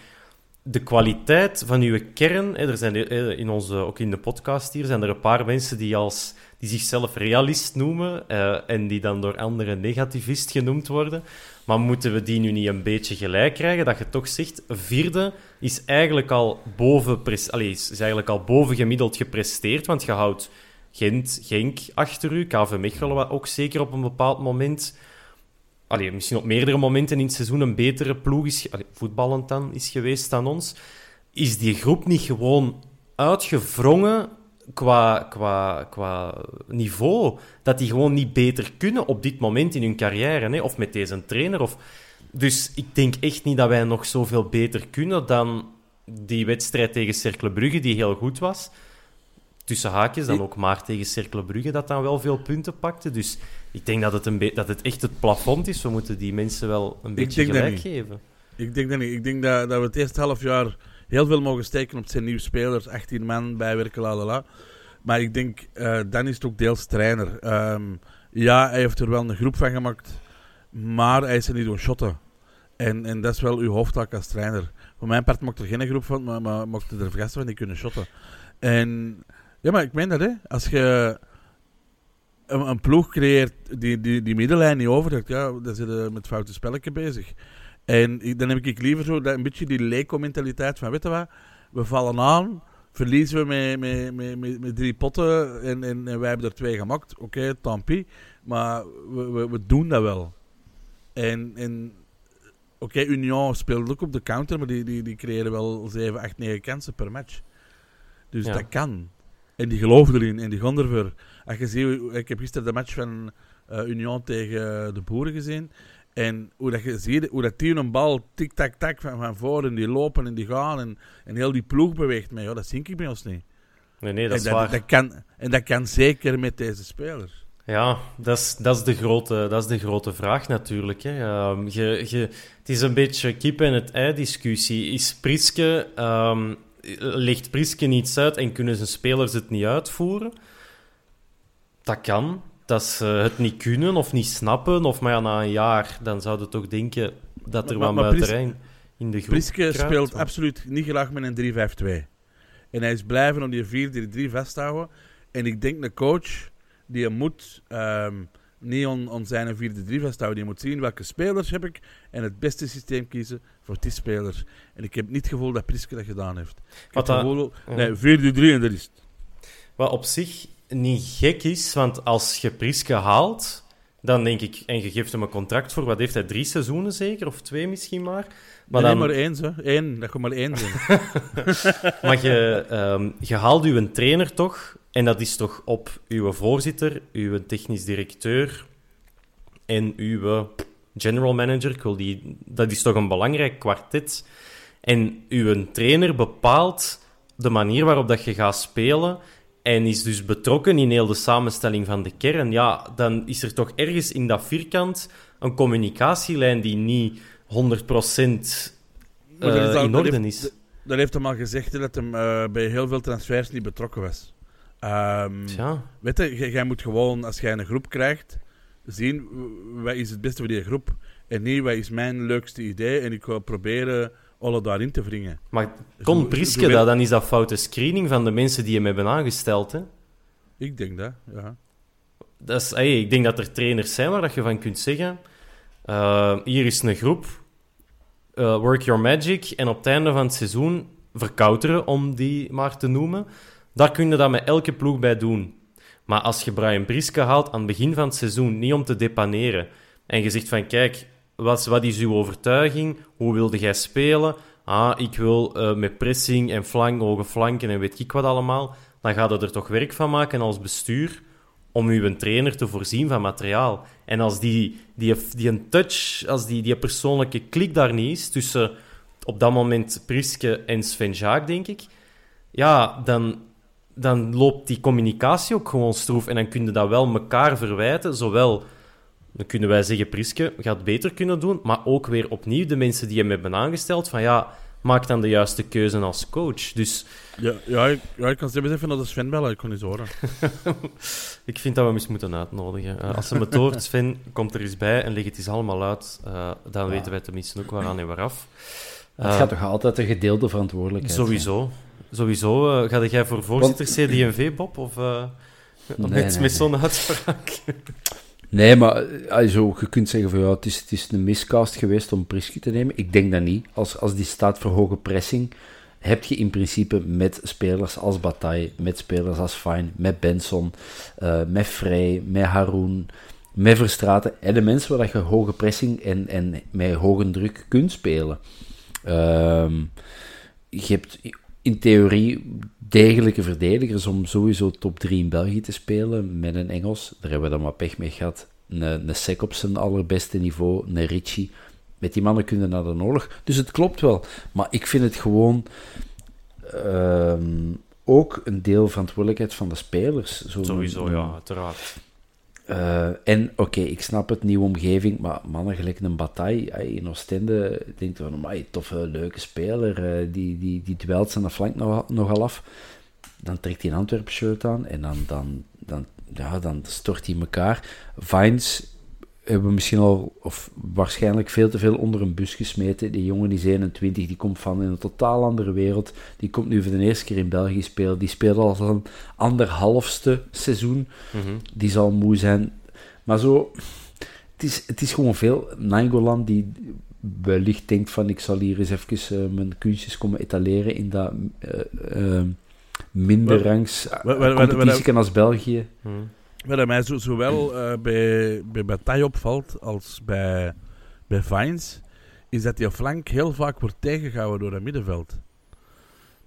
de kwaliteit van uw kern. Er zijn in onze, ook in de podcast hier zijn er een paar mensen die, als, die zichzelf realist noemen eh, en die dan door anderen negativist genoemd worden. Maar moeten we die nu niet een beetje gelijk krijgen? Dat je toch zegt, vierde is eigenlijk al boven, is, eigenlijk al boven gemiddeld gepresteerd, want je houdt Gent, Genk achter u, KV Mechelen ook zeker op een bepaald moment, allee, misschien op meerdere momenten in het seizoen een betere ploeg is, voetballend dan, is geweest dan ons. Is die groep niet gewoon uitgevrongen qua, qua, qua niveau? Dat die gewoon niet beter kunnen op dit moment in hun carrière, hè? of met deze trainer? Of... Dus ik denk echt niet dat wij nog zoveel beter kunnen dan die wedstrijd tegen Cercle Brugge, die heel goed was tussen haakjes dan ook maar tegen Cercle Brugge dat dan wel veel punten pakte. Dus ik denk dat het, een dat het echt het plafond is. We moeten die mensen wel een beetje gelijk geven. Ik denk dat niet. Ik denk dat, dat we het eerste half jaar heel veel mogen steken op zijn nieuwe spelers. 18 man bijwerken, la la la. Maar ik denk, eh, dan is het ook deels trainer. Ehm, ja, hij heeft er wel een groep van gemaakt. Maar hij is er niet doen shotten. En, en dat is wel uw hoofdtaak als trainer. Voor mijn part mocht er geen groep van, maar, maar mochten er gasten van die kunnen shotten. En ja, maar ik meen dat, hè. Als je een, een ploeg creëert die, die die middenlijn niet overdrukt, ja, dan zit je met foute spelletje bezig. En ik- dan heb ik liever zo dat, een beetje die Leco-mentaliteit van, weet je wat, we vallen aan, verliezen we met, met, met, met, met drie potten en, en, en wij hebben er twee gemaakt. Oké, tant pis. Maar we, we, we doen dat wel. En, en oké, Union speelt ook op de counter, maar die, die, die creëren wel 7, 8, 9 kansen per match. Dus Ja. dat kan. En die geloven erin en die gaan ervoor. Als je ziet, ik heb gisteren de match van eh, Union tegen de Boeren gezien. En hoe dat je ziet, hoe dat die een bal tik-tak-tak van, van voor en die lopen en die gaan en, en heel die ploeg beweegt mee. Ja, dat zie ik bij ons niet. Nee, nee, dat en, is waar. dat kan, en dat kan zeker met deze spelers. Ja, dat is, dat, is de grote, dat is de grote vraag natuurlijk. Hè. Ehm, je, je, het is een beetje kip en het ei discussie. Is Priske, ehm, legt Priske niets uit en kunnen zijn spelers het niet uitvoeren? Dat kan. Dat ze het niet kunnen of niet snappen. Of maar ja, na een jaar, dan zouden toch denken dat er Maar- wat maar Pris- muiterijn in de groep Priske kruipt. speelt Maar- absoluut niet graag met een 3-5-2. En hij is blijven om die 4-3-3 vasthouden. En ik denk de coach, die moet ehm, niet on, on zijn 4-3 vasthouden. Die moet zien welke spelers heb ik en het beste systeem kiezen voor die. En ik heb niet het gevoel dat Priske dat gedaan heeft. Wat dat- gevoel, nee, 4-3 en dat is het. Wat op zich niet gek is, want als je Priske haalt, dan denk ik, en je geeft hem een contract voor, wat heeft hij, drie seizoenen zeker? Of twee misschien maar? Maar, Maar dan, maar één, zo. Eén, dat je maar één zijn. maar je, ehm, je haalt uw trainer toch, en dat is toch op uw voorzitter, uw technisch directeur en uw general manager, ik wil die, dat is toch een belangrijk kwartet. En uw trainer bepaalt de manier waarop dat je gaat spelen en is dus betrokken in heel de samenstelling van de kern. Ja, dan is er toch ergens in dat vierkant een communicatielijn die niet 100% Maar dat is eh, in orde heeft- is. Dat heeft hem al gezegd, dat hij eh, bij heel veel transfers niet betrokken was. Ja. Weet je, jij moet gewoon, als jij een groep krijgt, zien wat is het beste voor die groep. En niet wat is mijn leukste idee en ik ga proberen alle daarin te wringen. Maar kon Priske wil- dat, dan is dat foute screening van de mensen die hem hebben aangesteld. Hè? Ik denk dat, ja. Dat is, hey, ik denk dat er trainers zijn waar dat je van kunt zeggen: eh, hier is een groep, eh, work your magic. En op het einde van het seizoen verkouteren, om die maar te noemen. Daar kun je dat met elke ploeg bij doen. Maar als je Brian Priske haalt aan het begin van het seizoen, niet om te depaneren, en je zegt van kijk, wat, wat is uw overtuiging? Hoe wilde jij spelen? Ah, ik wil eh, met pressing en flank, hoge flanken en weet ik wat allemaal. Dan gaat het er toch werk van maken als bestuur om uw trainer te voorzien van materiaal. En als die, die, die een touch, als die, die persoonlijke klik daar niet is tussen op dat moment Priske en Sven Jaak, denk ik, ja, dan, dan loopt die communicatie ook gewoon stroef. En dan kun je dat wel elkaar verwijten, zowel... Dan kunnen wij zeggen, Priske gaat beter kunnen doen, maar ook weer opnieuw de mensen die hem hebben aangesteld, van ja, maak dan de juiste keuze als coach. Dus Ja, ja, ik, ja, ik kan zelfs even naar de Sven bellen, ik kon niet horen. ik vind dat we hem eens moeten uitnodigen. Eh, als ze het hoort, Sven, komt er eens bij en leg het eens allemaal uit. Eh, dan weten wij tenminste ook waaraan en waaraf. Het Eh, gaat toch altijd een gedeelde verantwoordelijkheid Sowieso. Sowieso. eh ga jij voor voorzitter CD&V, Bob? Of eh Nee, met, nee, met zo'n uitspraak? Nee, maar eh, also, je kunt zeggen van ja, het is, het is een miscast geweest om Priske te nemen. Ik denk dat niet. Als, als die staat voor hoge pressing, heb je in principe met spelers als Bataille, met spelers als Fine, met Benson, eh, met Frey, met Haroon, met Verstraten. En de mensen waar dat je hoge pressing en, en met hoge druk kunt spelen. Ehm, je hebt in theorie degelijke verdedigers om sowieso top 3 in België te spelen met een Engels. Daar hebben we dan maar pech mee gehad. Een, een op zijn allerbeste niveau, een Ritchie. Met die mannen kunnen naar de oorlog. Dus het klopt wel. Maar ik vind het gewoon ehm, ook een deel verantwoordelijkheid van de spelers. Sowieso, ja, uiteraard. Eh, en oké, ik snap het, nieuwe omgeving, maar mannen gelijk een Bataille ay, in Oostende, denkt van, amai, toffe, leuke speler, eh, die, die, die duelt zijn flank nog, nogal af. Dan trekt hij een Antwerp-shirt aan en dan, dan, dan, ja, dan stort hij elkaar. Vines hebben we misschien al, of waarschijnlijk veel te veel onder een bus gesmeten. Die jongen die is 21, die komt van een totaal andere wereld. Die komt nu voor de eerste keer in België spelen. Die speelt al een anderhalfste seizoen. Mhm. Die zal moe zijn. Maar zo, het is, het is gewoon veel. Nainggolan die wellicht denkt van ik zal hier eens even uh, mijn kunstjes komen etaleren in dat uh, uh, minder rangs competitie als België. Hmm. Wat mij zo, zowel bij, bij Bataille opvalt als bij, bij Vines, is dat die flank heel vaak wordt tegengehouden door het middenveld.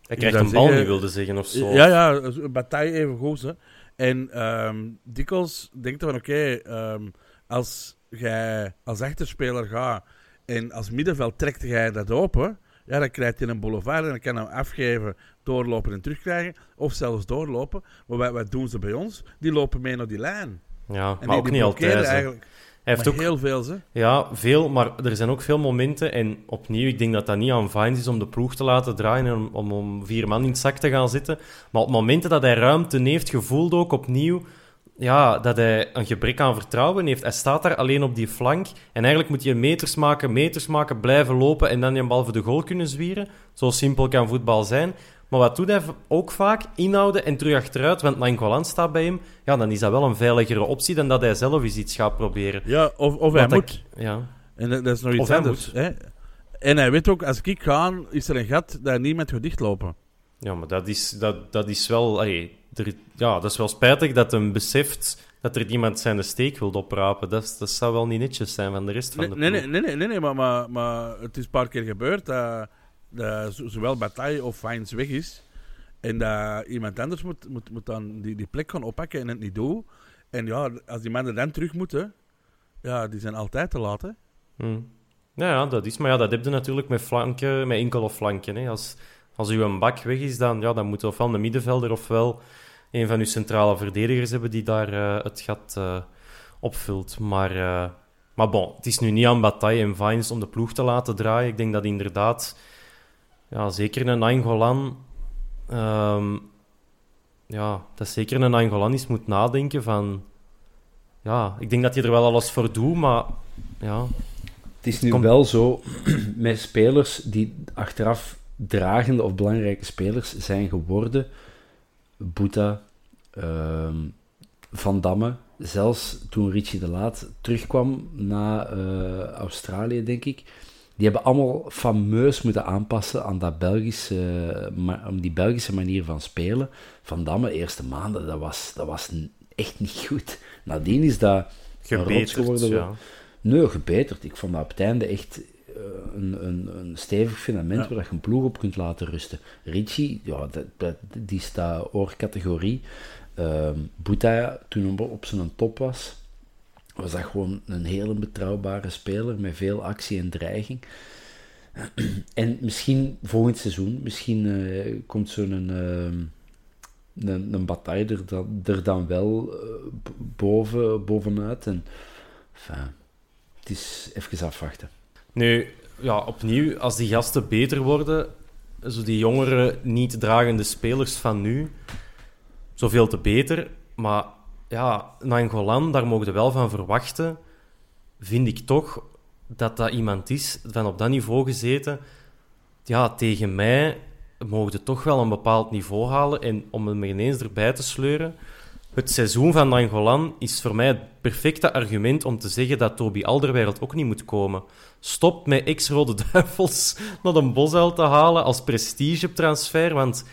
Hij krijgt een bal niet, wilde zeggen, of zo. Ja, ja, Bataille even goed. Hè. En um, dikwijls denkt van, oké, okay, um, als jij als echterspeler gaat en als middenveld trekt jij dat open, ja, dan krijgt hij een boulevard en dan kan hij hem afgeven, doorlopen en terugkrijgen. Of zelfs doorlopen. Maar wat, wat doen ze bij ons? Die lopen mee naar die lijn. Ja, en maar ook niet altijd. Eigenlijk, hij heeft ook heel veel, ze. Ja, veel, maar er zijn ook veel momenten. En opnieuw, ik denk dat dat niet aan Vines is om de ploeg te laten draaien en om, om, om vier man in het zak te gaan zitten. Maar op momenten dat hij ruimte heeft, gevoeld ook opnieuw ja, dat hij een gebrek aan vertrouwen heeft. Hij staat daar alleen op die flank. En eigenlijk moet je meters maken, meters maken, blijven lopen en dan je bal voor de goal kunnen zwieren. Zo simpel kan voetbal zijn. Maar wat doet hij ook vaak? Inhouden en terug achteruit. Want Nangolan staat bij hem. Ja, dan is dat wel een veiligere optie dan dat hij zelf eens iets gaat proberen. Ja, of, of hij moet. Ik, ja. En dat, is nog iets anders. Hè? En hij weet ook, als ik ga, is er een gat dat niemand gaat dichtlopen. Ja, maar dat is, dat, dat is wel... Allee, er, ja, dat is wel spijtig dat hem beseft dat er iemand zijn steek wil oprapen. Dat, dat zou wel niet netjes zijn van de rest van de nee, nee, nee, nee, nee, nee, maar, maar, maar het is een paar keer gebeurd dat, dat zowel Bataille of Fines weg is. En dat iemand anders moet, moet, moet dan die, die plek gaan oppakken en het niet doen. En ja, als die mannen dan terug moeten, ja, die zijn altijd te laat. Hè? Hmm. Ja, ja, dat is. Maar ja, dat heb je natuurlijk met flanken, met enkele flanken. Hè. Als, als uw bak weg is, dan, ja, dan moet ofwel de middenvelder ofwel een van uw centrale verdedigers hebben die daar uh, het gat uh, opvult. Maar, uh, maar bon, het is nu niet aan Bataille en Vines om de ploeg te laten draaien. Ik denk dat inderdaad, ja, zeker een Angolan, um, ja, dat zeker een Angolan is moet nadenken van, ja, ik denk dat je er wel alles voor doet, maar ja. Het is nu wel zo met spelers die achteraf dragende of belangrijke spelers zijn geworden. Boeta, uh, Van Damme, zelfs toen Richie de Laat terugkwam naar uh, Australië, denk ik. Die hebben allemaal fameus moeten aanpassen aan, dat Belgische, uh, die Belgische manier van spelen. Van Damme, eerste maanden, dat was, dat was echt niet goed. Nadien is dat gebeterd geworden. Ja. Nee, gebeterd. Ik vond dat op het einde echt een, een, een stevig fundament waar je een ploeg op kunt laten rusten. Richie, ja, dat, dat, die staat oorcategorie. Uh, Boeta, toen hij op zijn top was, was dat gewoon een hele betrouwbare speler met veel actie en dreiging. en misschien volgend seizoen, misschien uh, komt zo'n uh, een, een bataille er dan, er dan wel uh, boven, bovenuit. En, enfin, het is even afwachten. Nu, ja, opnieuw, als die gasten beter worden, zo die jongere, niet dragende spelers van nu, zoveel te beter. Maar ja, Nangolan, daar mogen we wel van verwachten, vind ik toch dat dat iemand is van op dat niveau gezeten. Ja, tegen mij mogen we toch wel een bepaald niveau halen. En om hem ineens erbij te sleuren, het seizoen van Nangolan is voor mij het perfecte argument om te zeggen dat Toby Alderweireld ook niet moet komen. Stop met ex-Rode Duivels naar een bosuil te halen als prestigetransfer, want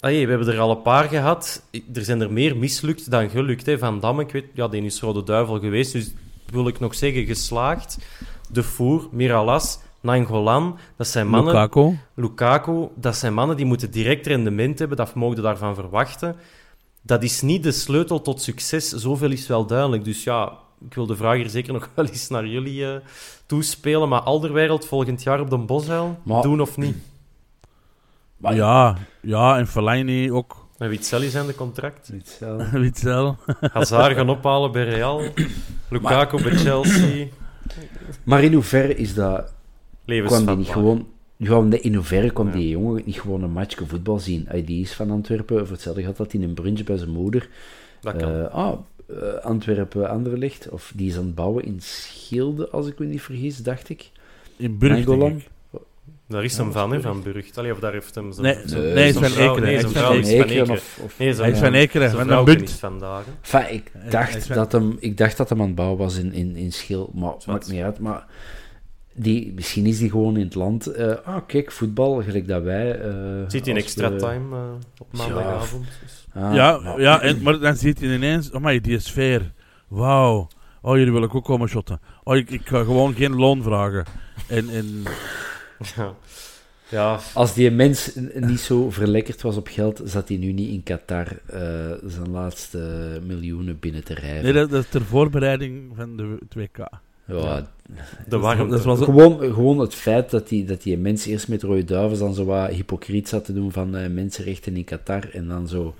allee, we hebben er al een paar gehad. Er zijn er meer mislukt dan gelukt. Hè. Van Damme, ik weet, ja, die is Rode Duivel geweest, dus wil ik nog zeggen geslaagd. De Four, Miralas, Nangolan, dat zijn mannen... Lukaku. Lukaku, dat zijn mannen die moeten direct rendement hebben, dat mogen daarvan verwachten dat is niet de sleutel tot succes. Zoveel is wel duidelijk. Dus ja, ik wil de vraag hier zeker nog wel eens naar jullie uh, toespelen. Maar Alderwereld volgend jaar op de Boshuil, doen of niet? Maar ja, ja, en Fellaini ook. Met Witzel is aan de contract. Witzel. Witzel. Hazard gaan ophalen bij Real. Lukaku bij Chelsea. Maar in hoeverre is dat... Levensvatbaar. niet gewoon gewoon, in hoeverre kon die jongen niet gewoon een matchje voetbal zien? Hij die is van Antwerpen, voor hetzelfde had dat hij een brunch bij zijn moeder. Dat kan. Eh, ah, eh, Antwerpen Anderlecht, of die is aan het bouwen in Schilde, als ik me niet vergis, dacht ik. In Burg, denk Nainggolan. ik. Daar is Ja, hem van, hè, van Burgt. Allee, of daar heeft hem... Nee, zijn- nee, zijn hij is van vrouw- Ekeren. Nee, is vrouw van is van Ekeren of- of- Nee, zijn- Hij is van Ekeren, van een vandaag. Enfin, ik, dacht dat hem, ik dacht dat hem aan het bouwen was in, in, in Schil, maar maakt niet uit. Maar die, misschien is die gewoon in het land. eh, ah, kijk, voetbal, gelijk dat wij. eh, Zit in extra we- time eh, op maandagavond. Dus. Ah, ja, maar- ja en, maar dan ziet je ineens, oh maar die sfeer. Wauw. Oh, jullie willen ook komen shotten. Oh, ik, ik ga gewoon geen loon vragen. En, en Ja. ja, Als die mens niet zo verlekkerd was op geld, zat hij nu niet in Qatar eh, zijn laatste miljoenen binnen te rijden. nee, dat, dat is ter voorbereiding van de 2K. Ja, de warmte. Dat was gewoon, gewoon het feit dat die, dat die mens eerst met Rode Duivels dan zo wat hypocriet zat te doen van eh, mensenrechten in Qatar en dan zo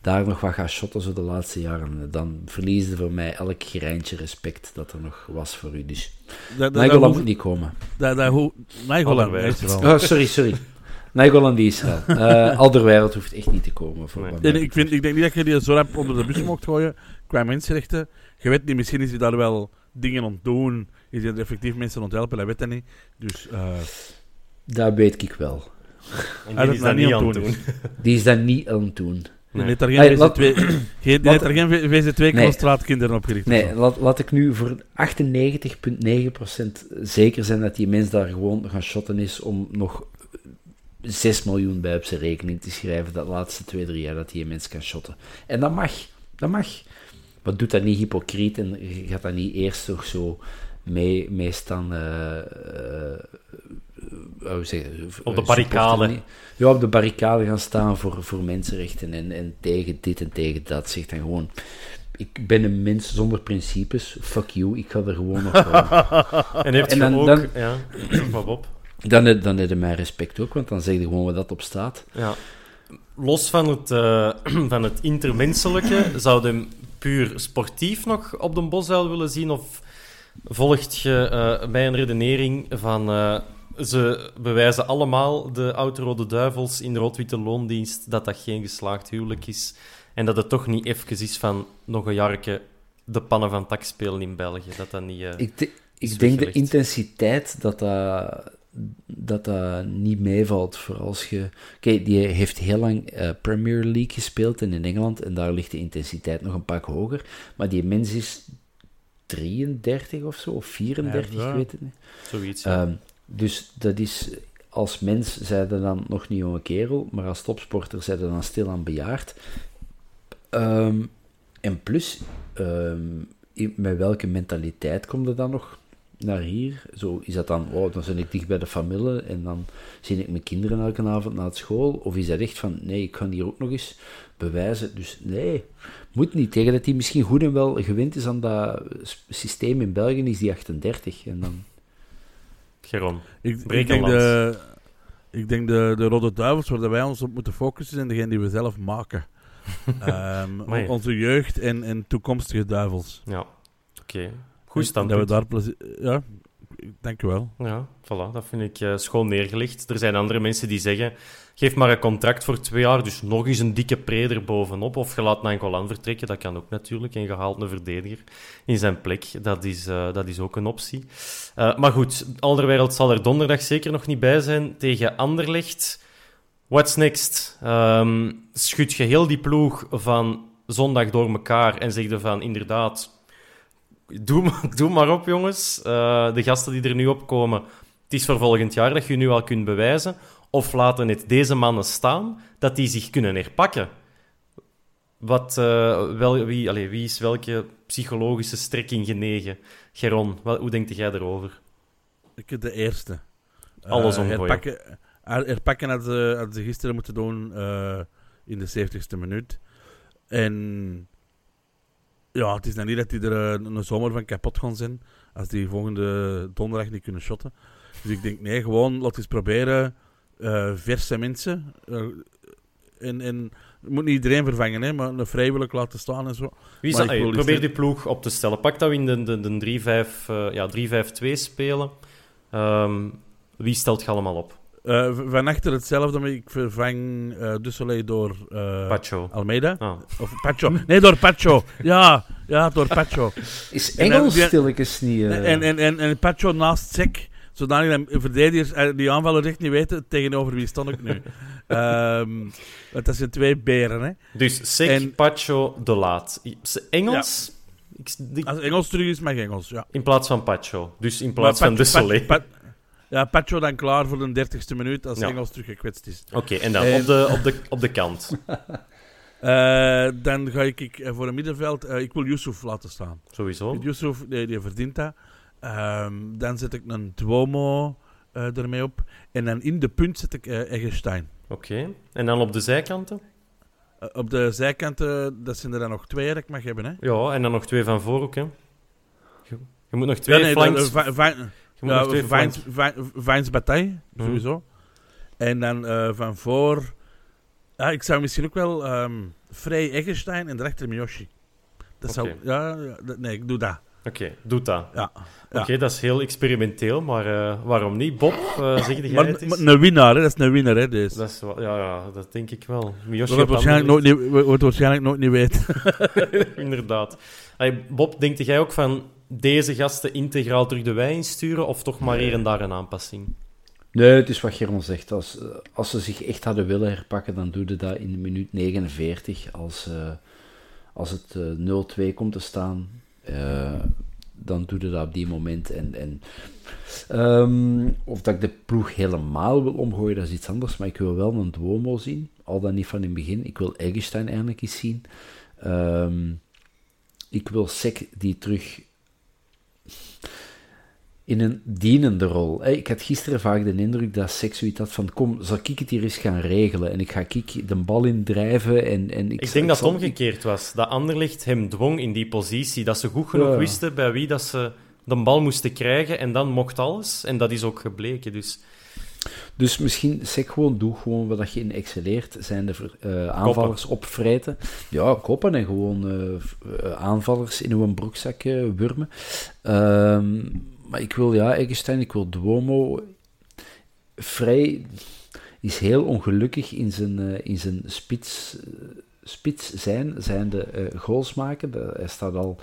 daar nog wat gaat shotten zo de laatste jaren. Dan verliesde voor mij elk greintje respect dat er nog was voor u. Dus moet niet komen. hoe- wel. Oh, sorry, sorry. Nainggolan die Israël. Eh Alderweireld hoeft echt niet te komen. Voor Nee. ik, vind, ik denk niet dat je die zo rap onder de bus mocht gooien qua mensenrechten. Je weet niet, misschien is hij daar wel dingen aan het doen. Is hij er effectief mensen aan het helpen, dat weet hij niet. Dus eh, Dat weet ik wel. En die is dat niet aan het doen. Die is dat niet aan het doen. die Nee. heeft daar Hey, geen wat- VZ2 geen- die wat- heeft daar geen VZ2-concentraatkinderen opgericht. Nee, laat, laat ik nu voor 98,9% zeker zijn dat die mens daar gewoon gaan shotten is om nog 6 miljoen bij op zijn rekening te schrijven dat laatste 2, 3 jaar dat die mens kan shotten. En dat mag. Dat mag. Maar doet dat niet hypocriet en gaat dat niet eerst toch zo mee, mee staan... eh, eh, eh, zeg Op de barricade. Ja, op de barricade gaan staan voor, voor mensenrechten en, en tegen dit en tegen dat. Zegt dan gewoon... Ik ben een mens zonder principes. Fuck you, ik ga er gewoon nog voor. En heeft En dan- ook... dan- Ja, op. Dan, heb- dan heb je mijn respect ook, want dan zeg je gewoon wat dat op staat. Ja. Los van het, van het intermenselijke, zou je hem puur sportief nog op de Bosduil willen zien? Of volgt je eh, bij een redenering van... eh, ze bewijzen allemaal, de oud-rode duivels in de rood-witte loondienst, dat dat geen geslaagd huwelijk is. En dat het toch niet even is van nog een jarke de pannen van tak spelen in België. Dat dat niet... eh, Ik, de- ik denk de intensiteit dat dat, dat dat niet meevalt. Voor als je... Kijk, die heeft heel lang eh, Premier League gespeeld en in Engeland. En daar ligt de intensiteit nog een pak hoger. Maar die mens is 33 of zo, of 34, Ja, ja. ik weet het niet. zoiets. ja. Ehm, dus dat is... Als mens zijn je dan nog niet jonge kerel, maar als topsporter zijn je dan stilaan bejaard. Ehm, en plus, ehm, met welke mentaliteit kom je dan nog naar hier? Zo, is dat dan, oh, dan ben ik dicht bij de familie en dan zie ik mijn kinderen elke avond naar het school? Of is dat echt van, nee, ik ga hier ook nog eens bewijzen? Dus nee, moet niet. Tegen dat hij misschien goed en wel gewend is aan dat systeem in België, is die 38. En dan... Geron. Ik, ik denk, de, ik denk de, de Rode Duivels, waar wij ons op moeten focussen, zijn degene die we zelf maken. Ehm, onze jeugd en, en toekomstige duivels. Ja, oké. Goed standpunt. Dat we daar plezier... Ja, dank u wel. Ja, voilà, dat vind ik eh, schoon neergelegd. Er zijn andere mensen die zeggen: geef maar een contract voor twee jaar, dus nog eens een dikke preder bovenop. Of je laat Nangolan vertrekken, dat kan ook natuurlijk. En je haalt een verdediger in zijn plek. Dat is, eh, dat is ook een optie. Eh, maar goed, Alderwereld zal er donderdag zeker nog niet bij zijn tegen Anderlecht. What's next? Ehm schud je heel die ploeg van zondag door elkaar en zeg je van inderdaad. Doe, maar- doe maar op, jongens. Eh, de gasten die er nu opkomen. Het is voor volgend jaar dat je nu al kunt bewijzen. Of laten het deze mannen staan, dat die zich kunnen herpakken. Wat, eh, wel, wie, allez, wie is welke psychologische strekking genegen? Geron, wat, hoe denkt jij erover? Ik de eerste. Eh, Alles omgooien. herpakken, her- herpakken hadden ze, hadden ze gisteren moeten doen in de 70ste minuut. En ja, het is nou niet dat die er eh, een zomer van kapot gaan zijn als die volgende donderdag niet kunnen shotten. Dus ik denk, nee, gewoon laat eens proberen eh, verse mensen. eh, en, en moet niet iedereen vervangen, hè, maar een vrijwillig laten staan en zo. Wie Hey, iets probeer die ploeg op te stellen. Pak dat we in de, de, de 3-5, eh, ja, 3-5-2 spelen. Ehm, wie stelt je allemaal op? Eh, v- van achter hetzelfde, maar ik vervang eh Dussolet door eh, Pacho. Almeida. Ah. Of Pacho. Nee, door Pacho. Ja, ja door Pacho. Is Engels stilletjes niet... En, en, en, en Pacho naast Sek, zodanig dat verdedigers die aanvallers echt niet weten tegenover wie stond ik nu. Ehm, want dat zijn twee beren, hè. Dus Sek, En- Pacho, De Laat. Engels? Ik, Als Engels terug is, mag Engels, ja. in plaats van Pacho. Dus in plaats Maar van Pacho- Soleil. Pa- Pa- ja, Pacho dan klaar voor de dertigste minuut als Ja. Engels teruggekwetst is. Oké, en dan En- op, de, op, de, op de kant. Eh, dan ga ik, ik eh, voor een middenveld... eh, ik wil Yusuf laten staan. Sowieso. Yusuf, die, die verdient dat. Ehm, dan zet ik een Duomo eh, ermee op. En dan in de punt zet ik eh Eggestein. Oké. En dan op de zijkanten? Eh, op de zijkanten, dat zijn er dan nog twee dat ik mag hebben, hè. Ja, en dan nog twee van voor ook, hè. Je, je moet nog twee Ja, nee, flanks... je moet ja, nog twee Vines, flanks... Vi- Vines Bataille, Mhm. sowieso. En dan eh, van voor... Ja, ik zou misschien ook wel ehm Frey Eggestein en daarachter Miyoshi. Dat zou... Oké. Ja, ja, dat- nee, ik doe dat. Oké, doe dat. Ja. ja. Oké, dat is heel experimenteel, maar eh, waarom niet? Bob, eh zeg jij Maar, het eens? maar een winnaar, hè. Dat is een winnaar, hè. Dus. Dat is wel, ja, ja, dat denk ik wel. Miyoshi op waarschijnlijk nooit niet, het waarschijnlijk nooit niet weten. Inderdaad. Hey, Bob, denk jij ook van deze gasten integraal terug de wei insturen of toch maar hier en daar een aanpassing? Nee, het is wat Geron zegt. Als, eh, als ze zich echt hadden willen herpakken, dan doe je dat in de minuut 49. Als, eh, als het eh 0-2 komt te staan, eh, dan doe je dat op die moment. En, en, ehm, of dat ik de ploeg helemaal wil omgooien, dat is iets anders. Maar ik wil wel een Duomo zien. Al dan niet van in het begin. Ik wil Eggestein eindelijk eens zien. Ehm, ik wil Sek die terug in een dienende rol. Ik had gisteren vaak de indruk dat seks zoiets had van kom, zal ik het hier eens gaan regelen en ik ga ik de bal indrijven en, en ik, Ik denk dat het omgekeerd was. Dat Anderlicht hem dwong in die positie. Dat ze goed genoeg Ja. wisten bij wie dat ze de bal moesten krijgen en dan mocht alles. En dat is ook gebleken. Dus Dus misschien sek gewoon, doe gewoon wat je in excelleert, zijn de eh, aanvallers opvreten. Ja, koppen en gewoon eh, eh, aanvallers in uw broekzak eh, wurmen. Ehm, maar ik wil, ja, Eggestein, ik wil Duomo. Vrij is heel ongelukkig in zijn, eh, in zijn spits, eh, spits zijn, zijn de eh, goals maken. De- hij staat al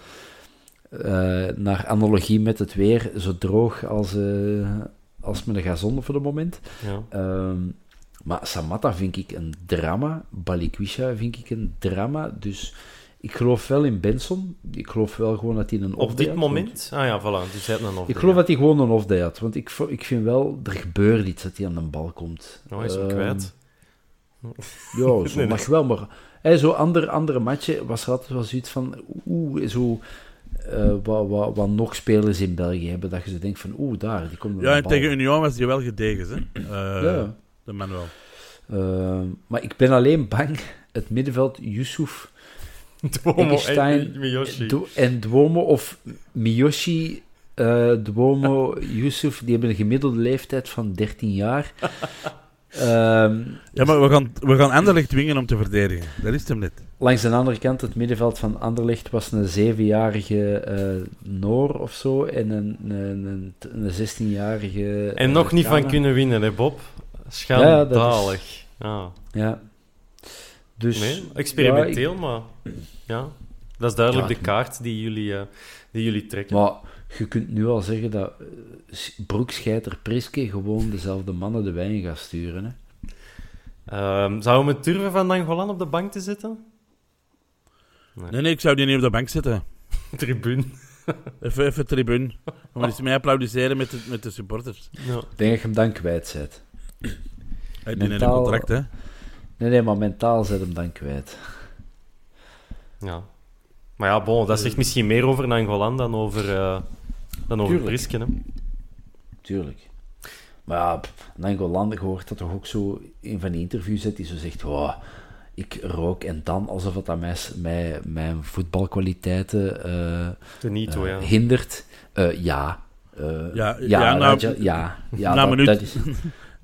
naar analogie met het weer zo droog als, als met een gazon voor het moment. ja. Ehm, maar Samatta vind ik een drama. Balikwisha vind ik een drama. Dus ik geloof wel in Benson. Ik geloof wel gewoon dat hij een op off-day dit had, moment... Ah ja, voilà. Dus hij had een Ik geloof dat hij gewoon een off-day had. Want ik, ik vind wel, er gebeurt iets dat hij aan de bal komt. Oh, hij is hem Ehm, kwijt. Ja, zo Nee, nee. mag wel. Maar zo andere, andere matchen was er altijd wel zoiets van... Oeh, zo... eh, wat, wat, wat nog spelers in België hebben, dat je zo denkt van, oeh, daar, die komt Ja, en tegen Union was hij wel gedegen, hè. Eh, Ja. De Manuel. Ehm, maar ik ben alleen bang, het middenveld, Yusuf Duomo en Miyoshi. Du- en Duomo of Miyoshi, eh Duomo, Yusuf, die hebben een gemiddelde leeftijd van 13 jaar. Ehm, Ja, maar we gaan, we gaan Anderlecht dwingen om te verdedigen. Dat is hem net. langs de andere kant, het middenveld van Anderlecht was een zevenjarige eh Noor of zo en een, een, een, een 16-jarige... En eh, nog niet van kunnen winnen, hè, Bob? Ja, Schandalig. Ja, Dus, Nee, experimenteel, ja, maar... Ja, dat is duidelijk Ja, de kaart die jullie, eh, die jullie trekken. maar je kunt nu al zeggen dat eh, Broekscheiter Priske gewoon dezelfde mannen de wijn gaat sturen. Hè? Ehm, zouden we het durven van Dangolan op de bank te zetten? Nee, nee, ik zou die niet op de bank zetten. Tribune. Even, even tribune. Om eens mij applaudisseren met de, met de supporters. Ja. Ik denk dat je hem dan kwijt bent. Hij heeft een contract, hè. Nee, nee, maar mentaal zet hem dan kwijt. ja. Maar ja, bon, dat zegt misschien meer over Nangolan dan over, eh dan over Tuurlijk. Prisken. Hè? Tuurlijk. Maar ja, Nangolan, je hoort dat toch ook zo in van die interviews zit, die zo zegt, ik rook en dan, alsof het aan mij, mij, mijn voetbalkwaliteiten eh, Nito, eh, ja. hindert. Eh, ja. Eh, Ja, ja, ja, nou- Raja, ja, ja, na dat, minuut- dat is,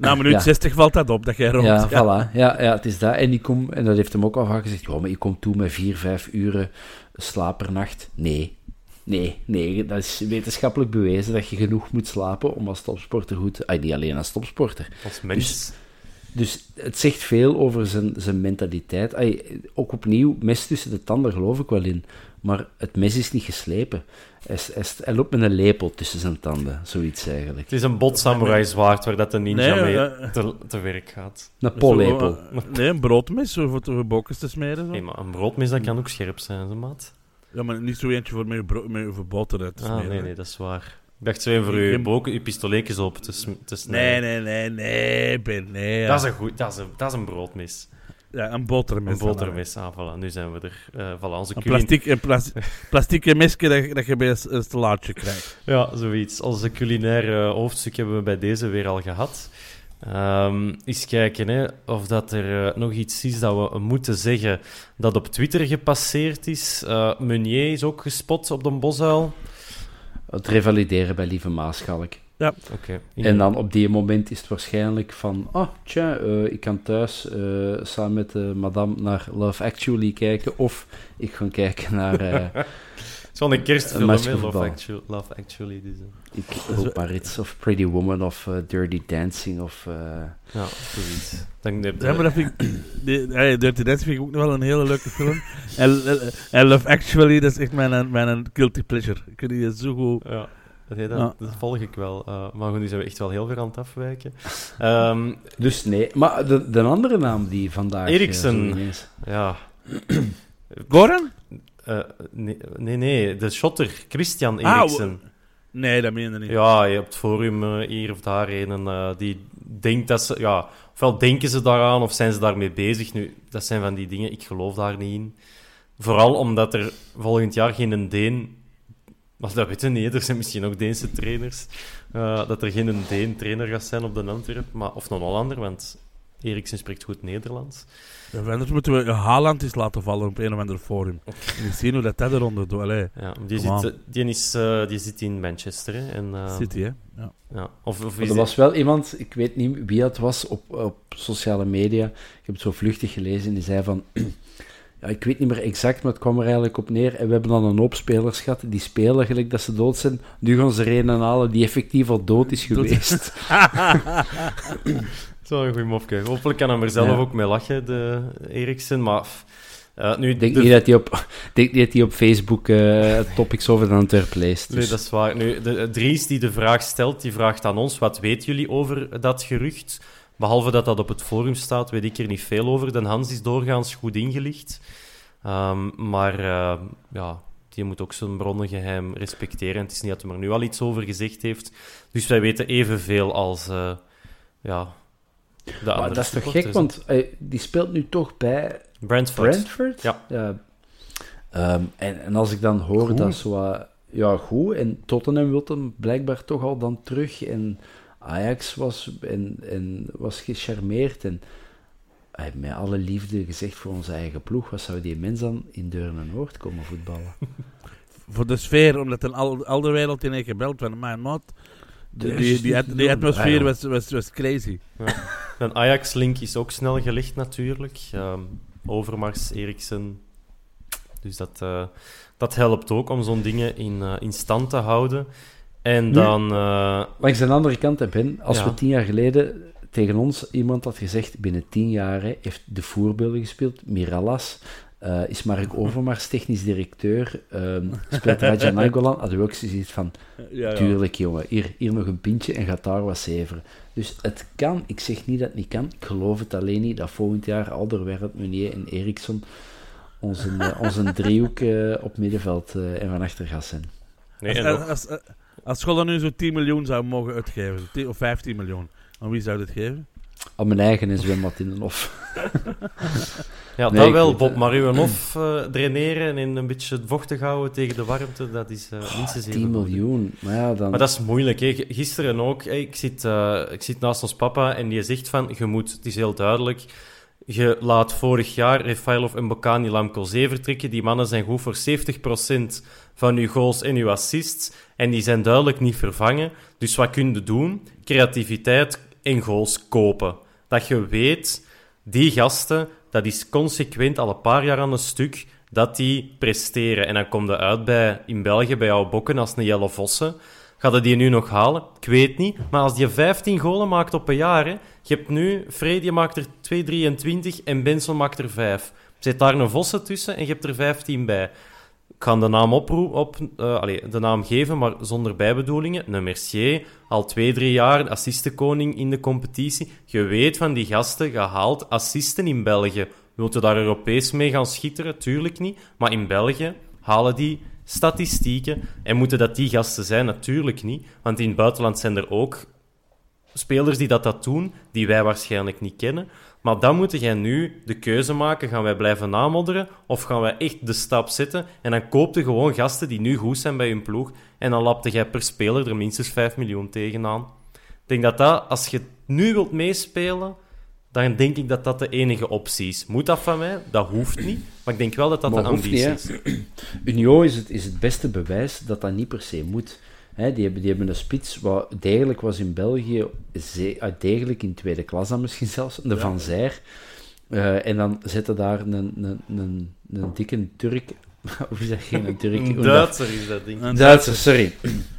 Na minuut Ja. 60 valt dat op, dat jij rookt. ja, voilà. Ja, ja, het is dat. En, ik kom, en dat heeft hem ook al vaak gezegd, ja, maar ik kom toe met vier, vijf uren slaap per nacht. Nee. Nee, nee, dat is wetenschappelijk bewezen dat je genoeg moet slapen om als topsporter goed... Ah, niet alleen als topsporter. Als mens. Dus, dus het zegt veel over zijn, zijn mentaliteit. Ay, ook opnieuw, mes tussen de tanden geloof ik wel in. Maar het mes is niet geslepen. Hij, loopt met een lepel tussen zijn tanden, zoiets eigenlijk. Het is een bot samurai zwaard waar dat de ninja Nee, mee eh, te, te werk gaat. Een pollepel. Eh, nee, een broodmes, voor de bokens te smeren. Zo. Nee, maar een broodmes dat kan ook scherp zijn, zo maat. Ja, maar niet zo eentje voor met je, bro- met je boter uit te Ah, smeren. nee, nee, dat is waar. Ik dacht zo voor heb- boken, je pistoletjes op te, te Nee, snijden. nee, nee, nee, Ben, nee. ja. Dat is een goed, dat is een, dat is een broodmes. Ja, een botermes. Een botermes, ah, voilà, nu zijn we er. Eh voilà, onze Een plastic, een plas plastieke mesje dat, dat je bij een, stellaadje krijgt. Ja, zoiets. Onze culinaire hoofdstuk hebben we bij deze weer al gehad. Ehm eens kijken hè, of dat er eh, nog iets is dat we moeten zeggen dat op Twitter gepasseerd is. Eh, Meunier is ook gespot op de bosuil. Het revalideren bij Lieve Oké. En dan op die moment is het waarschijnlijk van... Oh, tja, eh, ik kan thuis eh, samen met de madame naar Love Actually kijken. Of ik ga kijken naar... eh, Het is wel een kerstfilm, Love. Actu- Love Actually. Dus, eh, ik hoop maar iets. Of Pretty Woman of eh, Dirty Dancing of... eh, ja, zoiets. Dan heb je- Ja, maar dat vind ik... Die, ja, Dirty Dancing vind ik ook nog wel een hele leuke film. en, en- en Love Actually, dat is echt mijn, mijn guilty pleasure. Ik vind die zo goed... Ja, nee, dat, Ja. dat volg ik wel. Eh, maar goed, nu zijn we echt wel heel ver aan het afwijken. Ehm, Dus nee. Maar de, de andere naam die vandaag... eh, Eriksen. ineens- ja. Goran? Eh, nee, nee, nee, de shotter, Christian Ah, Eriksen. Nee, dat meen je niet. Ja, je hebt het forum hier of daar een en, eh, die denkt dat ze... Ja, ofwel denken ze daaraan of zijn ze daarmee bezig. Nu, dat zijn van die dingen, ik geloof daar niet in. Vooral omdat er volgend jaar geen Deen... Maar dat weten we niet, er zijn misschien ook Deense trainers. eh, dat er geen Deen trainer gaat zijn op de Antwerp. Maar, of een Hollander, want Eriksen spreekt goed Nederlands. Ja, anders moeten we Haaland eens laten vallen op een of ander forum. En zien hoe dat dat eronder doet. Allee, Ja, die, zit, eh, die, is, eh, die zit in Manchester. Hè, en, eh, City, hè. Ja. Ja. Of, of er was wel iemand, ik weet niet wie het was, op, op sociale media. Ik heb het zo vluchtig gelezen en die zei van... Ja, ik weet niet meer exact, maar het kwam er eigenlijk op neer. En we hebben dan een hoop spelers gehad die spelen gelijk dat ze dood zijn. Nu gaan ze er een halen die effectief al dood is geweest. Zo een goeie mopje. Hopelijk kan hij er zelf Ja. ook mee lachen, de Eriksen. Maar eh, nu, denk de- niet dat hij op, denk niet dat hij op Facebook eh, topics over de Antwerp leest. Nee, dat is waar. Nu, de, Dries die de vraag stelt, die vraagt aan ons, wat weten jullie over dat gerucht? Behalve dat dat op het forum staat, weet ik er niet veel over. De Hans is doorgaans goed ingelicht. Ehm, maar eh, ja, die moet ook zijn bronnengeheim respecteren. Het is niet dat hij er nu al iets over gezegd heeft. Dus wij weten evenveel als eh, ja, de Maar andere dat is toch gek, want eh, die speelt nu toch bij Brentford. Brentford? Ja. Ehm, en, en als ik dan hoor Goed. dat zo... ja, goed. En Tottenham wil hem blijkbaar toch al dan terug. En Ajax was, en, en was gecharmeerd. En hij heeft met alle liefde gezegd voor onze eigen ploeg. Wat zou die mens dan in Deurne-Noord komen voetballen? Voor de sfeer, omdat een al, al de wereld in één gebeld van mijn maat. Die, die, die, atmosfeer Ah, ja. was, was, was crazy. Een Ajax-link is ook snel gelegd natuurlijk. Ehm, Overmars, Eriksen. Dus dat, eh, dat helpt ook om zo'n dingen in, eh, in stand te houden. En dan... eh, Langs de andere kant, hè, Ben, als Ja. we tien jaar geleden tegen ons iemand had gezegd, binnen tien jaar hè, heeft de voorbeelden gespeeld, Mirallas, eh, is Mark Overmars technisch directeur, ehm, speelt Raja Nainggolan, hadden we ook zoiets van, Ja, ja. tuurlijk jongen, hier, hier nog een pintje en gaat daar wat zeveren. Dus het kan, ik zeg niet dat het niet kan, ik geloof het alleen niet dat volgend jaar Alderweireld, Meunier en Eriksson onze, eh, onze driehoek eh, op middenveld eh, en van achter gaan zijn. nee, Als, als, als, als school dan nu zo 10 miljoen zou mogen uitgeven, 10 of 15 miljoen, aan wie zou dit geven? Aan mijn eigen in de hof. ja, Nee, dat wel. weet Bob het. Maruanoff eh draineren en een beetje vochtig houden tegen de warmte, dat is eh minstens even 10 goed. miljoen, maar ja, dan... Maar dat is moeilijk. Hè. Gisteren ook. hè, Ik, zit, eh, ik zit naast ons papa en die zegt van... Je moet, het is heel duidelijk... Je laat vorig jaar Refailov en Bocani Lamco 7 vertrekken. Die mannen zijn goed voor 70% van uw goals en uw assists. En die zijn duidelijk niet vervangen. Dus wat kun je doen? Creativiteit en goals kopen. Dat je weet, die gasten, dat is consequent al een paar jaar aan een stuk. dat die presteren. En dan komt er uit bij, in België bij jouw bokken als een Jelle Vossen. Gaat hij die nu nog halen? Ik weet niet. Maar als die 15 golen maakt op een jaar, je hebt nu, Freddy maakt er 2,23 en Benson maakt er 5. Zit daar een Vossen tussen en je hebt er 15 bij. Ik ga de naam oproep, op, allez, de naam geven, maar zonder bijbedoelingen. Een Mercier, al twee, drie jaar assistenkoning in de competitie. Je weet van die gasten gehaald assisten in België. Wilt je daar Europees mee gaan schitteren? Tuurlijk niet. Maar in België halen die statistieken. En moeten dat die gasten zijn? Natuurlijk niet. Want in het buitenland zijn er ook spelers die dat, dat doen, die wij waarschijnlijk niet kennen. Maar dan moet jij nu de keuze maken: gaan wij blijven namodderen of gaan wij echt de stap zetten? En dan koop je gewoon gasten die nu goed zijn bij hun ploeg. En dan lapte jij per speler er minstens 5 miljoen tegenaan. Ik denk dat dat, als je nu wilt meespelen, dan denk ik dat dat de enige optie is. Moet dat van mij? Dat hoeft niet. Maar ik denk wel dat dat Maar de ambitie niet, is. hè. Union is het, is het beste bewijs dat dat niet per se moet. Hè, die, hebben, die hebben een spits wat degelijk was in België, ze- ah, degelijk in tweede klas dan misschien zelfs, de Van Zijr. Eh, en dan zitten daar een, een, een, een dikke Turk. Of zeg je een Turk? Een Duitser is dat ding. Een Duitser, sorry.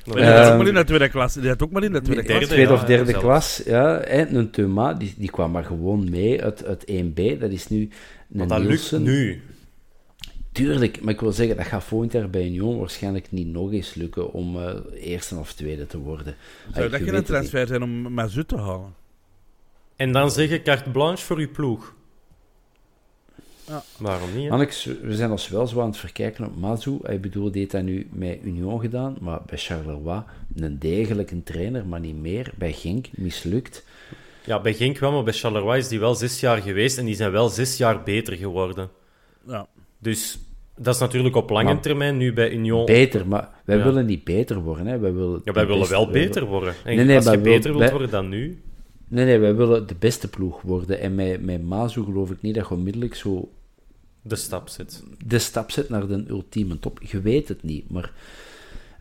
Maar die had ook Ehm, maar in de tweede klas. Die had ook maar in de tweede klas. tweede ja, of derde klas, ja. En een Thuma, die, die kwam maar gewoon mee uit, uit 1B. Dat is nu een Want dat lukt nu. Tuurlijk, maar ik wil zeggen, dat gaat volgend jaar bij Union waarschijnlijk niet nog eens lukken om eh, eerste of tweede te worden. Zou dat je geen transfer zijn om Mazut te halen? En dan zeggen carte blanche voor uw ploeg. Ja. Waarom niet? hè? We zijn ons wel zo aan het verkijken op Mazu. Ik bedoel, die heeft dat nu met Union gedaan, maar bij Charleroi een degelijke trainer, maar niet meer. Bij Genk mislukt. Ja, bij Genk wel, maar bij Charleroi is die wel zes jaar geweest en die zijn wel zes jaar beter geworden. Ja. Dus dat is natuurlijk op lange Maar- termijn nu bij Union. Beter, maar wij Ja. willen niet beter worden. Hè. Wij willen Ja, wij willen beste- wel wij beter worden. En Nee, nee, als je wil- beter wilt wij- worden dan nu... Nee, nee, wij willen de beste ploeg worden. En met, met Mazu geloof ik niet dat je onmiddellijk zo de stap zit. de stap zet naar de ultieme top. Je weet het niet, maar...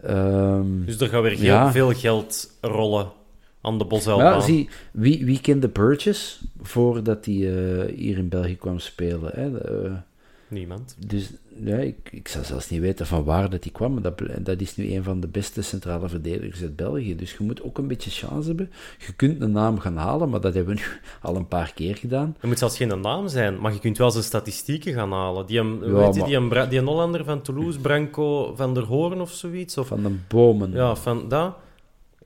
ehm, Dus er gaat weer heel Ja. veel geld rollen aan de ja, Boselbaan. zie, wie, wie kende Burgess voordat hij eh, hier in België kwam spelen? Hè? Eh, Niemand. dus ja, ik, ik zou zelfs niet weten van waar dat hij kwam, maar dat, dat is nu een van de beste centrale verdedigers uit België. Dus je moet ook een beetje chance hebben. Je kunt een naam gaan halen, maar dat hebben we nu al een paar keer gedaan. Er moet zelfs geen naam zijn, maar je kunt wel zijn statistieken gaan halen. Die, hem, Ja, weet je, die, een die een Hollander van Toulouse, Branco van der Hoorn of zoiets. Of, Van de bomen. Ja, van dat.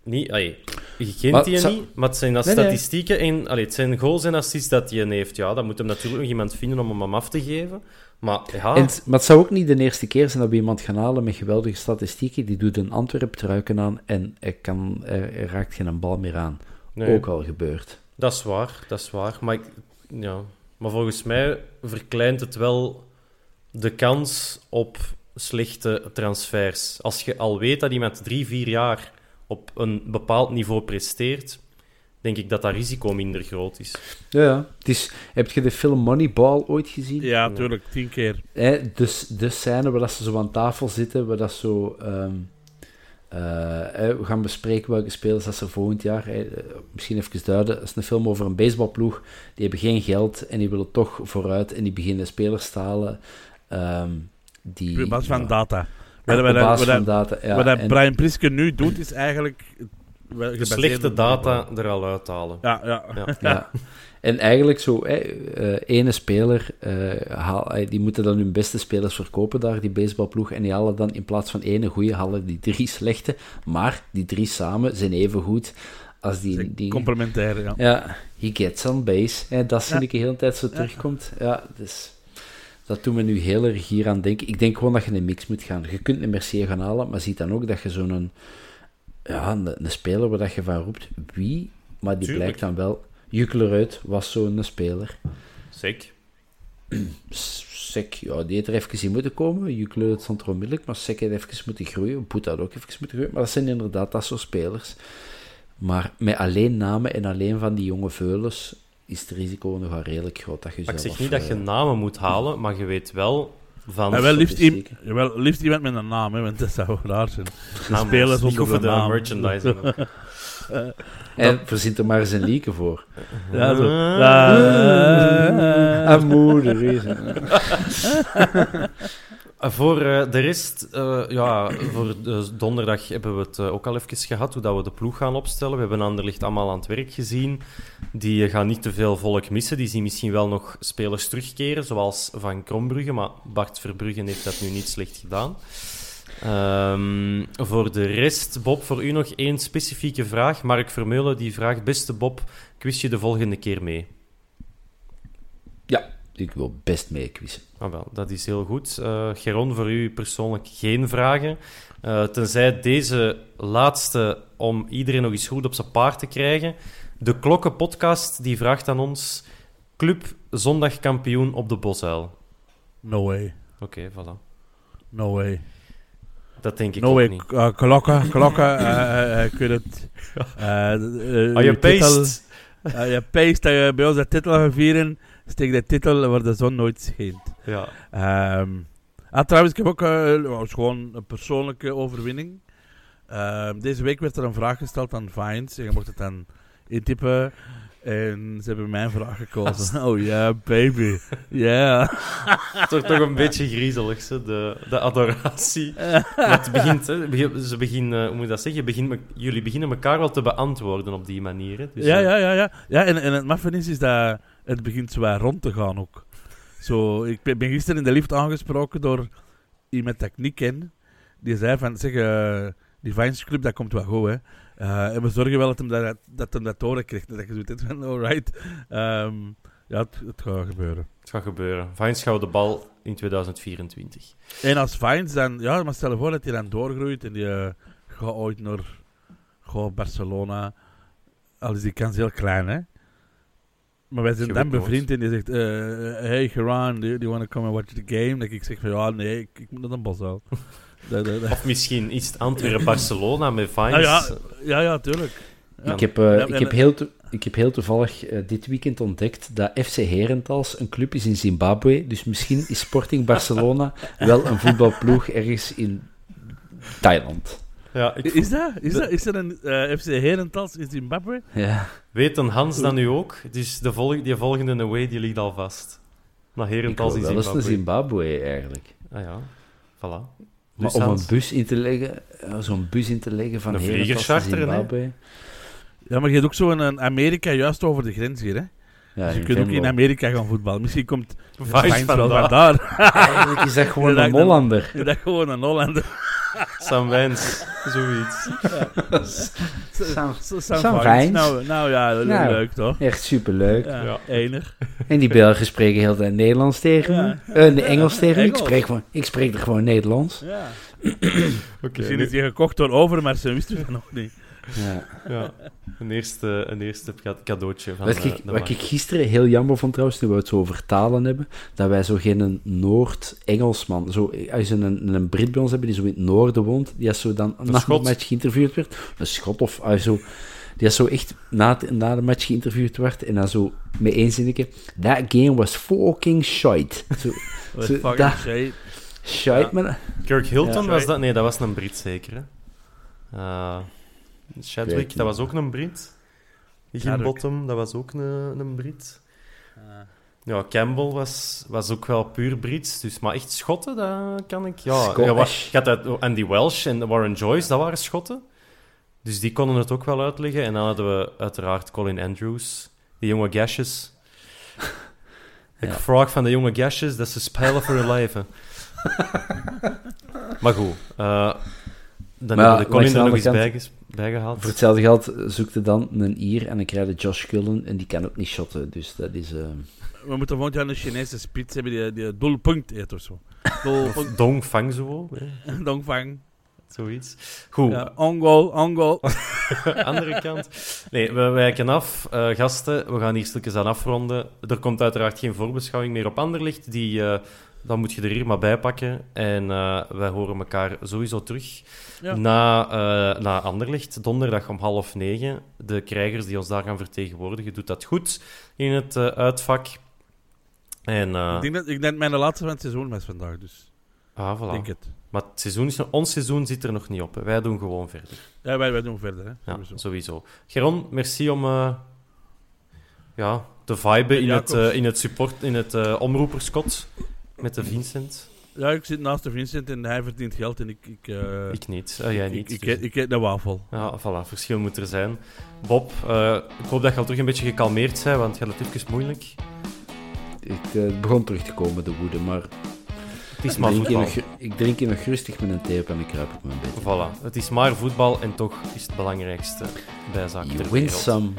Niet, allee, je kent Maar die niet, maar het zijn dat Nee, nee. statistieken en allee, het zijn goals en assists dat hij heeft. Ja, dan moet hem natuurlijk nog iemand vinden om hem af te geven. Maar ja, En maar het zou ook niet de eerste keer zijn dat we iemand gaan halen met geweldige statistieken. Die doet een Antwerp-truiken aan en er, kan, er, er raakt geen bal meer aan. nee, Ook al gebeurd. dat is waar, dat is waar. Maar, ik- ja. maar volgens mij verkleint het wel de kans op slechte transfers. Als je al weet dat iemand drie, vier jaar op een bepaald niveau presteert, denk ik dat dat risico minder groot is. Ja, ja. Het is, heb je de film Moneyball ooit gezien? Ja, tuurlijk. Tien keer. Hè, dus de scène waar dat ze zo aan tafel zitten, waar dat zo... ehm, eh, hè, we gaan bespreken welke spelers dat ze volgend jaar... hè, eh, misschien even duiden, dat is een film over een baseballploeg. Die hebben geen geld en die willen toch vooruit en die beginnen spelers te halen. ehm, die, Op basis van ja, data. op Wat- wat- basis wat- van data, ja. Wat dat en- Brian Priske nu doet, is eigenlijk... wel De slechte op- data er al uithalen. Ja, ja. Ja. Ja. En eigenlijk zo, hè, eh, ene speler, eh, haal, eh, die moeten dan hun beste spelers verkopen daar, die baseballploeg, en die halen dan in plaats van ene goede, halen die drie slechte, maar die drie samen zijn even goed als die... die Complementair, ja. ja, he gets on base. Hè, dat vind Ja. ik de hele tijd zo terugkomt. Ja, dus dat doet me nu heel erg hier aan denken. Ik denk gewoon dat je een mix moet gaan. Je kunt een Mercier gaan halen, maar ziet dan ook dat je zo'n... Ja, een, een speler waar dat je van roept, wie? Maar die Tuurlijk. blijkt dan wel... Jukleruit was zo'n speler. Zeker. Sek, ja, die heeft er even in moeten komen. Jukleruit stond er onmiddellijk, maar Sek heeft even moeten groeien. Boet had ook even moeten groeien. Maar dat zijn inderdaad dat soort spelers. Maar met alleen namen en alleen van die jonge veulens is het risico nog wel redelijk groot dat je ik zeg niet dat je eh, namen moet halen, maar je weet wel van... En wel liefst, iem- wel liefst iemand met een naam, hè, want dat zou raar zijn. naam- spelers onder de de naam. merchandising. ook. En verzint er maar eens een lieke voor. Ja, zo. Moeder is Uh, Voor eh, de rest, eh, ja, voor de donderdag hebben we het eh, ook al even gehad, hoe dat we de ploeg gaan opstellen. We hebben Anderlicht allemaal aan het werk gezien. Die eh, gaan niet te veel volk missen. Die zien misschien wel nog spelers terugkeren, zoals Van Krombrugge. Maar Bart Verbruggen heeft dat nu niet slecht gedaan. Ehm, voor de rest, Bob, voor u nog één specifieke vraag. Mark Vermeulen die vraagt, beste Bob, quiz je de volgende keer mee? Ja, ik wil best mee quizzen. Ah, wel, dat is heel goed. Eh Geron, voor u persoonlijk geen vragen. Eh, tenzij deze laatste, om iedereen nog eens goed op zijn paard te krijgen. De Klokkenpodcast die vraagt aan ons: Club zondagkampioen op de Bosuil. No way. Oké, voilà. No way. Dat denk ik No ook way. niet. Uh, klokken, klokken. ik weet het. Je titel- paste. je paste dat je bij ons de titel gaat vieren. Steek de titel waar de zon nooit schijnt. Ja. Ehm ah, trouwens, ik heb ook eh, gewoon een persoonlijke overwinning. Ehm, deze week werd er een vraag gesteld aan Vines. En je mocht het dan intypen. En ze hebben mijn vraag gekozen. Oh ja, baby. Ja. Toch, toch een beetje griezelig, hè, de, de adoratie. Maar het begint, hè, begin- ze beginnen, hoe moet je dat zeggen? Je begint me- jullie beginnen elkaar wel te beantwoorden op die manier. Hè. Dus, ja, eh, ja, ja, ja. ja en, en het maffe is, is dat het begint zwaar rond te gaan ook. Zo, ik ben gisteren in de lift aangesproken door iemand dat ik niet ken. Die zei van, zeg, eh, die Vines Club, dat komt wel goed, hè. Eh, en we zorgen wel dat hem dat, dat, hem dat horen krijgt. Dat je zoiets hebt van, alright. Ehm, ja, het, het gaat gebeuren. Het gaat gebeuren. Vines gaat de bal in 2024. En als Vines dan, ja, maar stel je voor dat hij dan doorgroeit en die eh, gaat ooit naar gaat Barcelona. Al is die kans heel klein, hè. Maar wij zijn dan bevriend en die zegt, eh, hey Geran, do, you- do you want to come and watch the game? Dat ik zeg van, ja, nee, ik, ik moet naar een bos wel. dat, dat, dat. Of misschien is het Antwerpen-Barcelona met Vines. Ah, ja, ja, ja, tuurlijk. Ja. Ik, heb, eh, Ja, ik, heb heel ik heb heel toevallig dit weekend ontdekt dat FC Herentals een club is in Zimbabwe. Dus misschien is Sporting Barcelona wel een voetbalploeg ergens in Thailand. Ja, ik Is dat? Is, dat, is er een eh, FC Herentals in Zimbabwe? Ja. weet een Hans dat nu ook. Dus de volg die volgende away die ligt al vast. Naar Herentals in wel eens naar Zimbabwe. Zimbabwe eigenlijk. Ah ja, voilà. Maar Dus om een bus in te leggen, eh, zo'n bus in te leggen van Een Herentals naar hè? Zimbabwe. Ja, maar je hebt ook zo een Amerika juist over de grens hier, hè? Ja, dus je in kunt ook in. Amerika gaan voetballen. Misschien komt Vines wel vandaar. vandaar. Eigenlijk is dat gewoon een dat- Hollander. dat is gewoon een Hollander. Sam Wijns, zoiets. Sam- Sam Sam Vines. Vines. Nou, nou ja, le- Nou. leuk toch? Echt superleuk. Ja, Ja. enig. En die Belgen spreken heel de tijd Nederlands tegen Ja. me. Eh, nee, Engels tegen me. Ik spreek, gewoon, ik spreek er gewoon Nederlands. Ja. Oké, Misschien is die gekocht door over, maar ze wisten het nog niet. Ja. ja. Een eerste, een eerste ca- cadeautje van Wat, eh, ik, de wat ik gisteren heel jammer vond trouwens, toen we het zo over talen hebben, dat wij zo geen Noord-Engelsman, zo, als je een, een Brit bij ons hebben die zo in het noorden woont, die als zo dan na Schot. de match geïnterviewd werd, een Schot of als zo, die als zo echt na, het- na de match geïnterviewd werd en dan zo met één zinnetje, that game was fucking shite. Zo, Zo, fucking dat- shit. shite, maar... Kirk Hilton Ja. was dat? Nee, dat was een Brit zeker. Hè? Eh, Chadwick, dat was ook een Brit. Higginbottom, dat was ook een, een Brit. Ja, Campbell was, was ook wel puur Brits, dus, maar echt Schotten, dat kan ik. Ja, ja, wa- je had dat, Andy Welsh en Warren Joyce, dat waren Schotten. Dus die konden het ook wel uitleggen. En dan hadden we uiteraard Colin Andrews, die jonge gashes. Ik Ja. vraag van de jonge gashes dat ze spelen voor hun leven. maar goed, eh, dan Maar hebben we de Colin er nog eens bijgehaald. Voor hetzelfde geld zoekte dan een Ier en dan krijg je Josh Cullen en die kan ook niet shotten, dus dat is... eh, We moeten volgend jaar een Chinese spits hebben die, die doelpunt eet of zo. Doelpunt, Dong Fang zo, hè, dongvang. zoiets. Goed, Ja, on goal, on goal. andere kant. Nee, we wijken af. Eh, gasten, we gaan hier stukjes aan afronden. Er komt uiteraard geen voorbeschouwing meer op Anderlicht. Die, eh dan moet je er hier maar bij pakken. En eh, wij horen elkaar sowieso terug Ja. na, eh, na Anderlicht. Donderdag om half negen. De krijgers die ons daar gaan vertegenwoordigen, doet dat goed in het eh, uitvak. En, Ik denk dat ik denk mijn laatste van het seizoen was vandaag, dus ah, voilà. denk het. Maar het seizoen is, ons seizoen zit er nog niet op. Hè. Wij doen gewoon verder. Ja, wij, wij doen verder. Hè? Ja, Sowieso. sowieso. Geron, merci om ja, te viben in het, Jacobs. in het support, in het omroeperskot met de Vincent. Ja, ik zit naast de Vincent en hij verdient geld en ik... Ik, eh, Ik niet. Eh, jij ik, niet. ik, dus- ik, ik eet een wafel. Ja, voilà, verschil moet er zijn. Bob, eh, ik hoop dat je al terug een beetje gekalmeerd bent, want je had het even moeilijk. Ik eh, begon terug te komen, de woede, maar... Het is Ik maar drink, nog, ik drink hier nog rustig met een op en ik kruip op mijn bed. Voilà, het is maar voetbal en toch is het belangrijkste bijzaak You win wereld. some,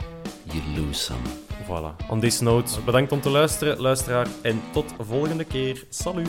you lose some. Voilà. On this note, bedankt om te luisteren, luisteraar, en tot volgende keer. Salut!